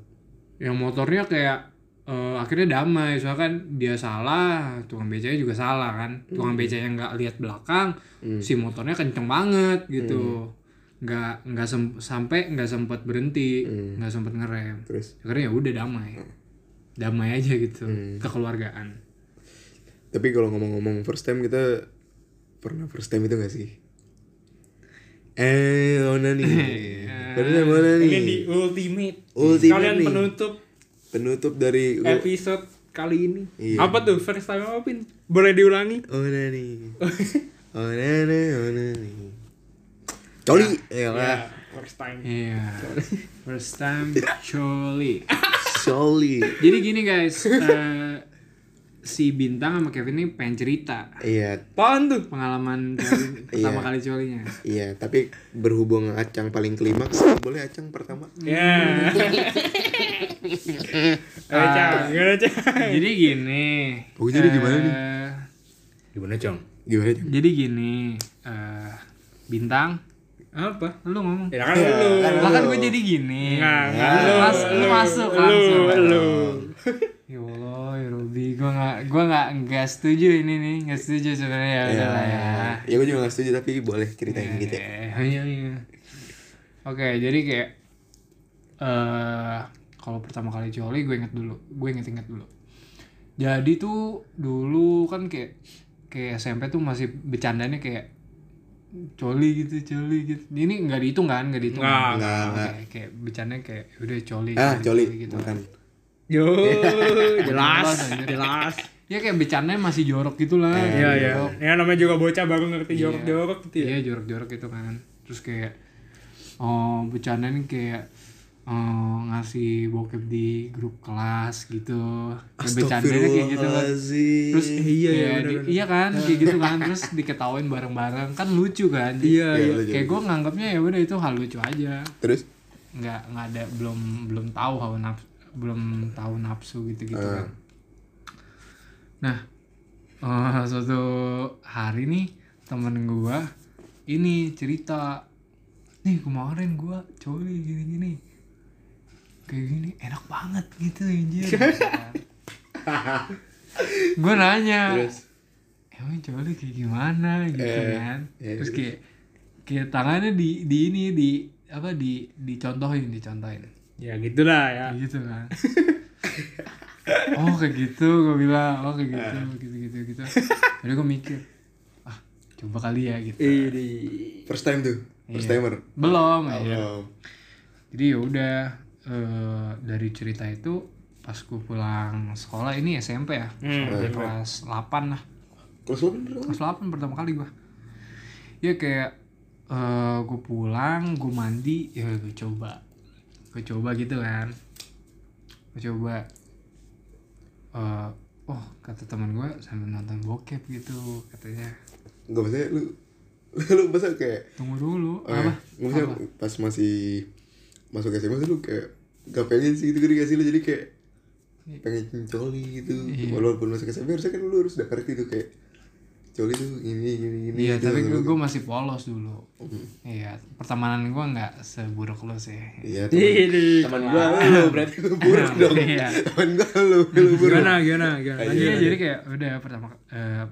Yang motornya kayak eh, akhirnya damai. Soalnya kan dia salah tukang becanya juga salah kan. Tukang becanya nggak lihat belakang si motornya kenceng banget gitu. Nggak nggak sem- sampai nggak sempat berhenti nggak sempat ngerem. Terus? Akhirnya ya udah damai. Damai aja gitu kekeluargaan. Tapi kalau ngomong-ngomong first time kita pernah first time itu gak sih? Eh, mana nih? Pernah mana Ini nih? di ultimate. Ultimate Kalian nih. penutup Penutup dari episode kali ini. Iya. Apa tuh first time apa Pin? Boleh diulangi? Oh nih. Oh nane, oh nane. Coli, ya lah. Ya, first time. iya first time Choli Coli. jadi gini guys eh, si bintang sama Kevin ini pengen cerita Iya, Apaan tuh? pengalaman coli- pertama Iya. kali colinya iya. Tapi berhubung Acang paling klimaks, boleh Acang pertama? Ya. Ayo, Cang. Gimana, Cang? jadi gini Oh, jadi gimana nih? eh, Gimana, Cang? Gimana Cang? jadi gini eh, bintang Apa? lu ngomong. Ya kan lu. lah kan gue jadi gini. Enggak, enggak. lu, mas, lu masuk langsung. Lu, lu. ya Allah ya Robi gue nggak gue nggak nggak setuju ini nih. Nggak setuju sebenarnya. Ya udah lah ya. Ya gue juga gak setuju tapi boleh ceritain gitu ya. Eh, iya iya. Oke jadi kayak eh kalau pertama kali coli gue inget dulu. Gue inget inget dulu. Jadi tuh dulu kan kayak kayak SMP tuh masih bercandanya kayak coli gitu coli gitu ini nggak dihitung kan nggak dihitung Nggak, kan? nggak, Oke, nggak. kayak bercandanya kayak udah coli Ah, coli, gitu bukan. Yo, jelas, Jelas, anjir. jelas. ya kayak bercandanya masih jorok gitu lah Iya, iya. jorok. Ya namanya juga bocah baru ngerti jorok-jorok gitu ya. Iya jorok-jorok gitu kan Terus kayak oh bercandanya kayak oh, ngasih bokep di grup kelas gitu. Kayak bercandanya kayak gitu kan. Terus iya, iya, kayak bener, di- iya kan kayak gitu kan. Terus diketawain bareng-bareng. Kan lucu kan. Iya, iya. lucu, Kayak gue nganggapnya ya udah itu hal lucu aja. Terus? nggak nggak ada belum belum tahu hawa nafsu belum tahu nafsu gitu gitu kan. Nah eh, suatu hari nih temen gua ini cerita nih kemarin gua coli gini gini kayak gini enak banget gitu anjir gue nanya Terus? emang coli kayak gimana gitu Eh, kan eh, terus kayak kayak tangannya di di ini di apa di dicontohin dicontohin Ya gitulah ya. kayak gitu kan oh kayak gitu gue bilang oh kayak gitu gitu gitu gitu jadi gue mikir ah coba kali ya gitu Ini. First time tuh? First Iya. timer? belum ya Oh. jadi ya udah eh, dari cerita itu pas gue pulang sekolah ini SMP ya SMP kelas 8 lah. Kelas lo bener kelas 8 pertama kali gua. Ya kayak eh gue pulang gue mandi ya gue coba. Gue coba gitu kan. Gue coba eh oh kata teman gue sambil nonton bokep gitu katanya. Gak maksudnya lu Lu masa kayak tunggu dulu eh, apa? Gak maksudnya pas masih Masuk SMA lu kayak Gak pengen sih gitu gak sih lu? Jadi kayak Pengen coli gitu. Iya. Walaupun masuk SMA harusnya kan lu harus udah ngerti tuh kayak Coli tuh gini gini gini iya gitu. tapi gue masih polos dulu. Iya pertemanan gue nggak seburuk lo sih. Iya Ini. teman gua lu berarti lu buruk dong. Iya. Teman gua lu lu buruk. Gimana, gimana, gimana? Iya jadi kayak udah pertama eh,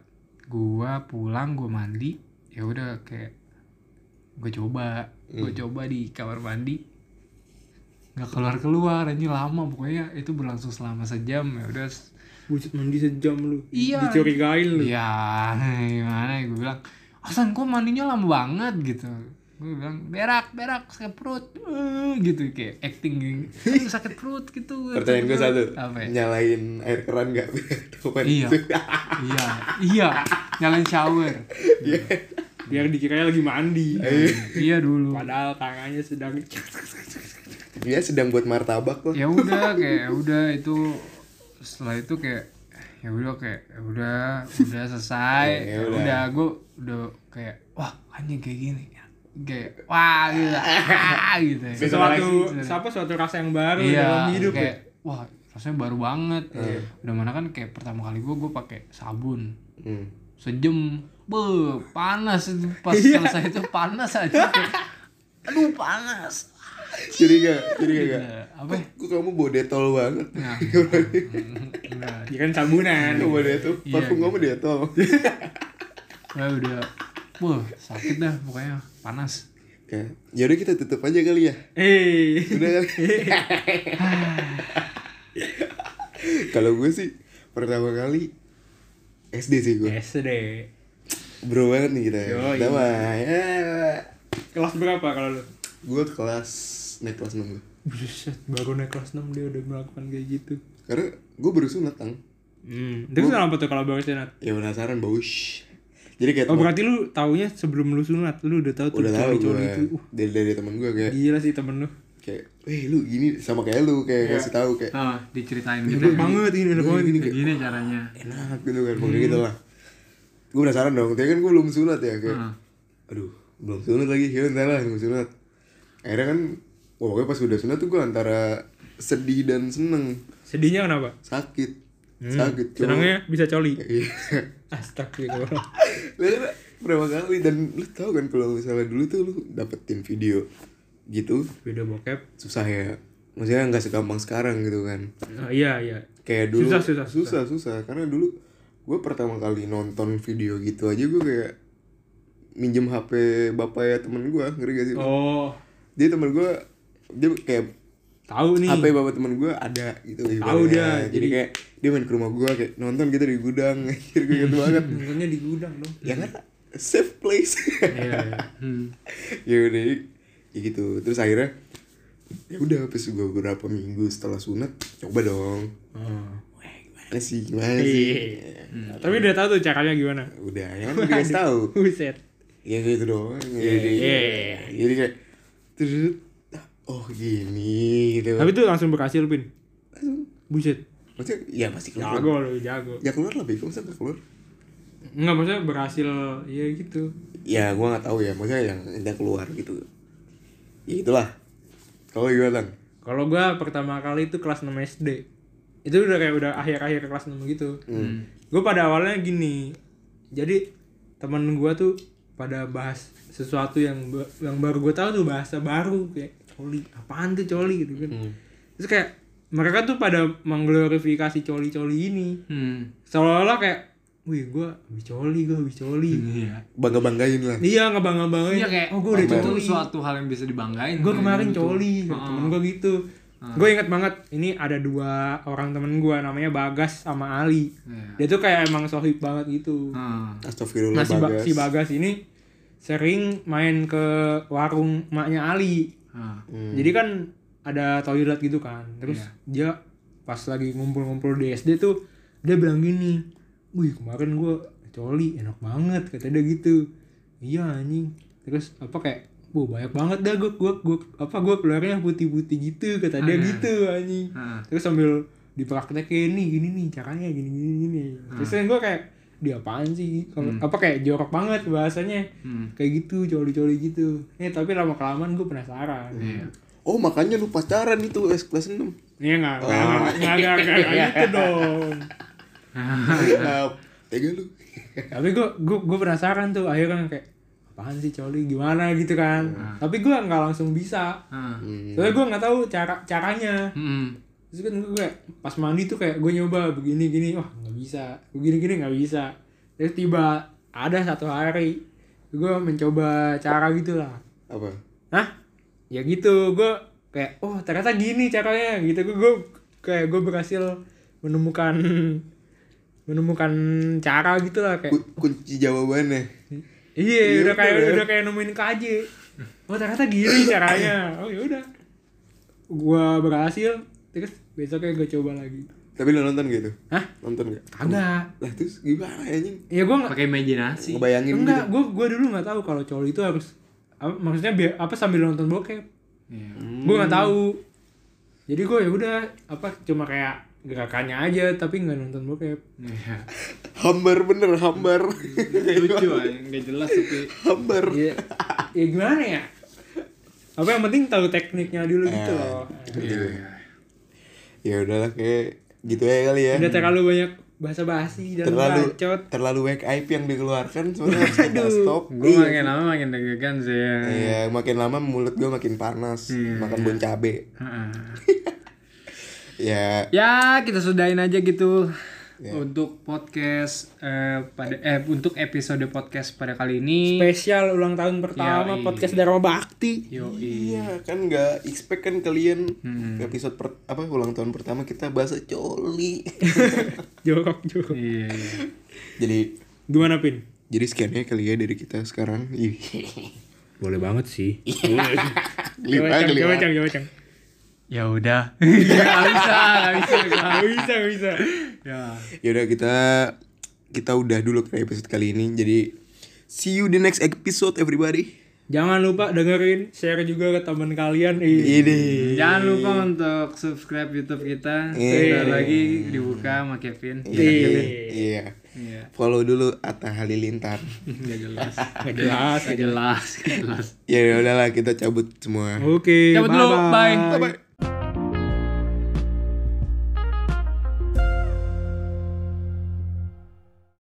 gua pulang gua mandi ya udah kayak gue coba gue coba di kamar mandi nggak keluar keluar ini lama pokoknya itu berlangsung selama sejam ya udah Buset mandi sejam lu. Iya. Dicurigain lu. ya gimana ya gue bilang Hasan kok mandinya lama banget gitu gue bilang berak berak sakit perut Eh, gitu kayak acting gitu "Aduh, sakit perut gitu Pertanyaan gue satu apa ya? Nyalain air keran gak? Iya. itu? iya iya nyalain shower Biar dikiranya lagi mandi. iya dulu. Padahal tangannya sedang Dia sedang buat martabak loh. Ya udah kayak ya udah itu setelah itu kayak ya udah kayak ya udah udah selesai. Ya ya udah. udah gue udah kayak wah anjing kayak gini. Kayak wah gitu. Ah, gitu ya. sesuatu siapa suatu rasa yang baru iya dalam hidup kayak ya? Wah rasanya baru banget. Udah mana kan kayak pertama kali gue gue pakai sabun. Hmm. sejam be panas itu pas selesai itu panas aja aduh panas Jadi gak, jadi gak, gak. Ya, apa ya? Kok kamu bawa detol banget? Nah, udah ya kan sabunan Kamu bawa detol, Iya, parfum gitu. kamu detol. ya udah wah sakit dah pokoknya panas Ya, yaudah kita tutup aja kali ya. eh Udah kali. Kalau gue sih pertama kali SD sih gue. SD Bro banget nih kita. ya. Yoi. Pertama ya. kelas berapa kalau lu Gue kelas naik kelas 6 gue. Buset, baru naik kelas 6 dia udah melakukan kayak gitu Karena gue baru sunat tang. Hmm. Terus kenapa tuh kalau baru sunat? Ya penasaran baus. Jadi kayak Oh berarti lu taunya sebelum lu sunat, lu udah tahu tuh udah tahu gue coli-coli itu. Uh, dari dari teman gue kayak gila sih temen lu. kayak, eh lu gini sama kayak lu kayak kasih tahu kayak oh diceritain gitu Enak banget ini, enak banget gini caranya enak gitu kan pokoknya gitu lah gue penasaran dong tapi kan gue belum sunat ya kayak Hmm. aduh belum sunat lagi ya entar lah belum sunat akhirnya kan wah, pokoknya pas udah sunat tuh gue antara sedih dan seneng Sedihnya kenapa? sakit sakit cuma- Senangnya bisa coli. iya Astagfirullah. Lalu berapa kali dan lu tau kan kalau misalnya dulu tuh lu dapetin video gitu Video bokep. susah ya maksudnya nggak segampang sekarang gitu kan Nah, iya iya. kayak dulu Susah, susah, susah susah karena dulu gue pertama kali nonton video gitu aja gue kayak minjem HP bapak ya temen gue ngeri gak sih? Oh, dia temen gue dia kayak tahu nih. HP bapak temen gue ada gitu Tahu ibaratnya. dia, jadi kayak dia main ke rumah gue kayak nonton gitu di gudang akhir gue gitu banget Nontonnya di gudang dong. ya kan safe place Iya, iya. hmm. ya udah ya gitu terus akhirnya ya udah pas gue beberapa minggu setelah sunat coba dong Oh. Sih gimana sih Iya. Tapi udah tahu tuh caranya gimana. udah ya kan gue kasih tahu Buset. ya gitu doang Iya, jadi iya. jadi kayak terus oh gini gitu Tapi tuh langsung berhasil, Pin. Buset. maksudnya ya pasti keluar Jago lu, jago. ya keluar lah bego masa keluar Enggak maksudnya berhasil ya gitu. ya gua nggak tahu ya maksudnya yang yang keluar gitu ya itulah kalau gimana Lang? Kalau gua pertama kali itu kelas 6 SD. Itu udah kayak udah akhir-akhir kelas 6 gitu. Hmm. Gue pada awalnya gini. Jadi temen gua tuh pada bahas sesuatu yang yang baru gue tahu tuh bahasa baru kayak coli apaan tuh coli gitu kan Hmm. terus kayak mereka tuh pada mengglorifikasi coli-coli ini Hmm. seolah-olah kayak wih gue habis coli gue habis coli iya bangga banggain lah iya ngebangga-banggain iya kayak oh gue udah coli suatu hal yang bisa dibanggain gue kemarin gitu. coli Heeh. temen gue gitu gue inget banget ini ada dua orang temen gue namanya Bagas sama Ali Iya. dia tuh kayak emang sohib banget gitu Hmm. Astagfirullah nah si, Ba- bagas si Bagas ini sering main ke warung maknya Ali Hmm. Hmm. jadi kan ada toilet gitu kan terus Iya. dia pas lagi ngumpul-ngumpul di SD tuh dia bilang gini wih kemarin gue coli enak banget kata dia gitu iya anjing terus apa kayak bu banyak banget dah gue gua, gua, apa gue keluarnya putih-putih gitu kata dia iya. gitu anjing. Hmm. terus sambil dipraktekin nih gini nih caranya gini gini gini terus kan gue kayak dia apaan sih? Kalau apa kayak jorok banget bahasanya. Hmm. kayak gitu coli-coli gitu. Eh tapi lama kelamaan gue penasaran. Iya. oh makanya lu pacaran itu es kelas 6 Iya nggak nggak nggak nggak nggak nggak kayak gitu dong. Ah, tega lu. Tapi gue gue gue penasaran tuh akhirnya kayak apaan sih coli gimana gitu kan. Tapi gue nggak langsung bisa. Hmm. Hmm. Soalnya gue nggak tahu cara caranya. Hmm. Terus kan gue kayak pas mandi tuh kayak gue nyoba begini gini wah nggak bisa. Begini gini nggak bisa. Terus tiba ada satu hari gue mencoba cara gitu lah. apa Hah? Ya gitu, gue kayak oh ternyata gini caranya gitu. Gue gue kayak gue berhasil menemukan menemukan cara gitu lah kayak Ku- kunci jawabannya iya Iya, udah kayak udah kayak nemuin KJ. Oh ternyata gini caranya. Oh ya udah. Gua berhasil terus besoknya gue coba lagi. tapi lu nonton gitu Hah? nonton gak Kagak. lah terus gimana anjing Ya gue nggak pakai imajinasi ngebayangin enggak, gitu gue gue dulu nggak tahu kalau coli itu harus apa, maksudnya biar apa sambil nonton bokep. Iya. gue nggak tahu jadi gue ya udah apa cuma kayak gerakannya aja tapi nggak nonton bokep Iya. Hambar bener, hambar. Lucu aja, nggak jelas tapi. hambar. ya, ya gimana ya apa yang penting tahu tekniknya dulu gitu loh Iya, iya. Ya udahlah kayak gitu ya kali ya. udah terlalu banyak bahasa basi dan terlalu bacot terlalu wake aib yang dikeluarkan sebenarnya harus kita stop. Gue makin lama makin deg-degan sih ya. Iya, makin lama mulut gue makin panas, makan bon cabe. Ya, Ya kita sudahin aja gitu untuk podcast eh, pada eh untuk episode podcast pada kali ini. spesial ulang tahun pertama Yoi. podcast Dharma Bakti Yo iya kan nggak expect kan kalian episode per, apa ulang tahun pertama kita bahasa coli. jorok jorok Iya. iya. jadi gimana pin jadi sekiannya kali ya dari kita sekarang. Boleh banget sih Geliat, coba cang Ya udah. Gak bisa, gak bisa. Nggak bisa nggak bisa Ya. Yaudah kita kita udah dulu ke episode kali ini. Jadi see you the next episode everybody. jangan lupa dengerin share juga ke teman kalian Ih. Ini. Jangan lupa untuk subscribe YouTube kita. Iya. Sebentar lagi dibuka sama Kevin. Iya. Iya. Follow dulu Atta Halilintar. Gak jelas. nggak jelas Gak jelas. Ya udahlah kita cabut semua. oke Cabut dulu, bye-bye. bye. Bye bye.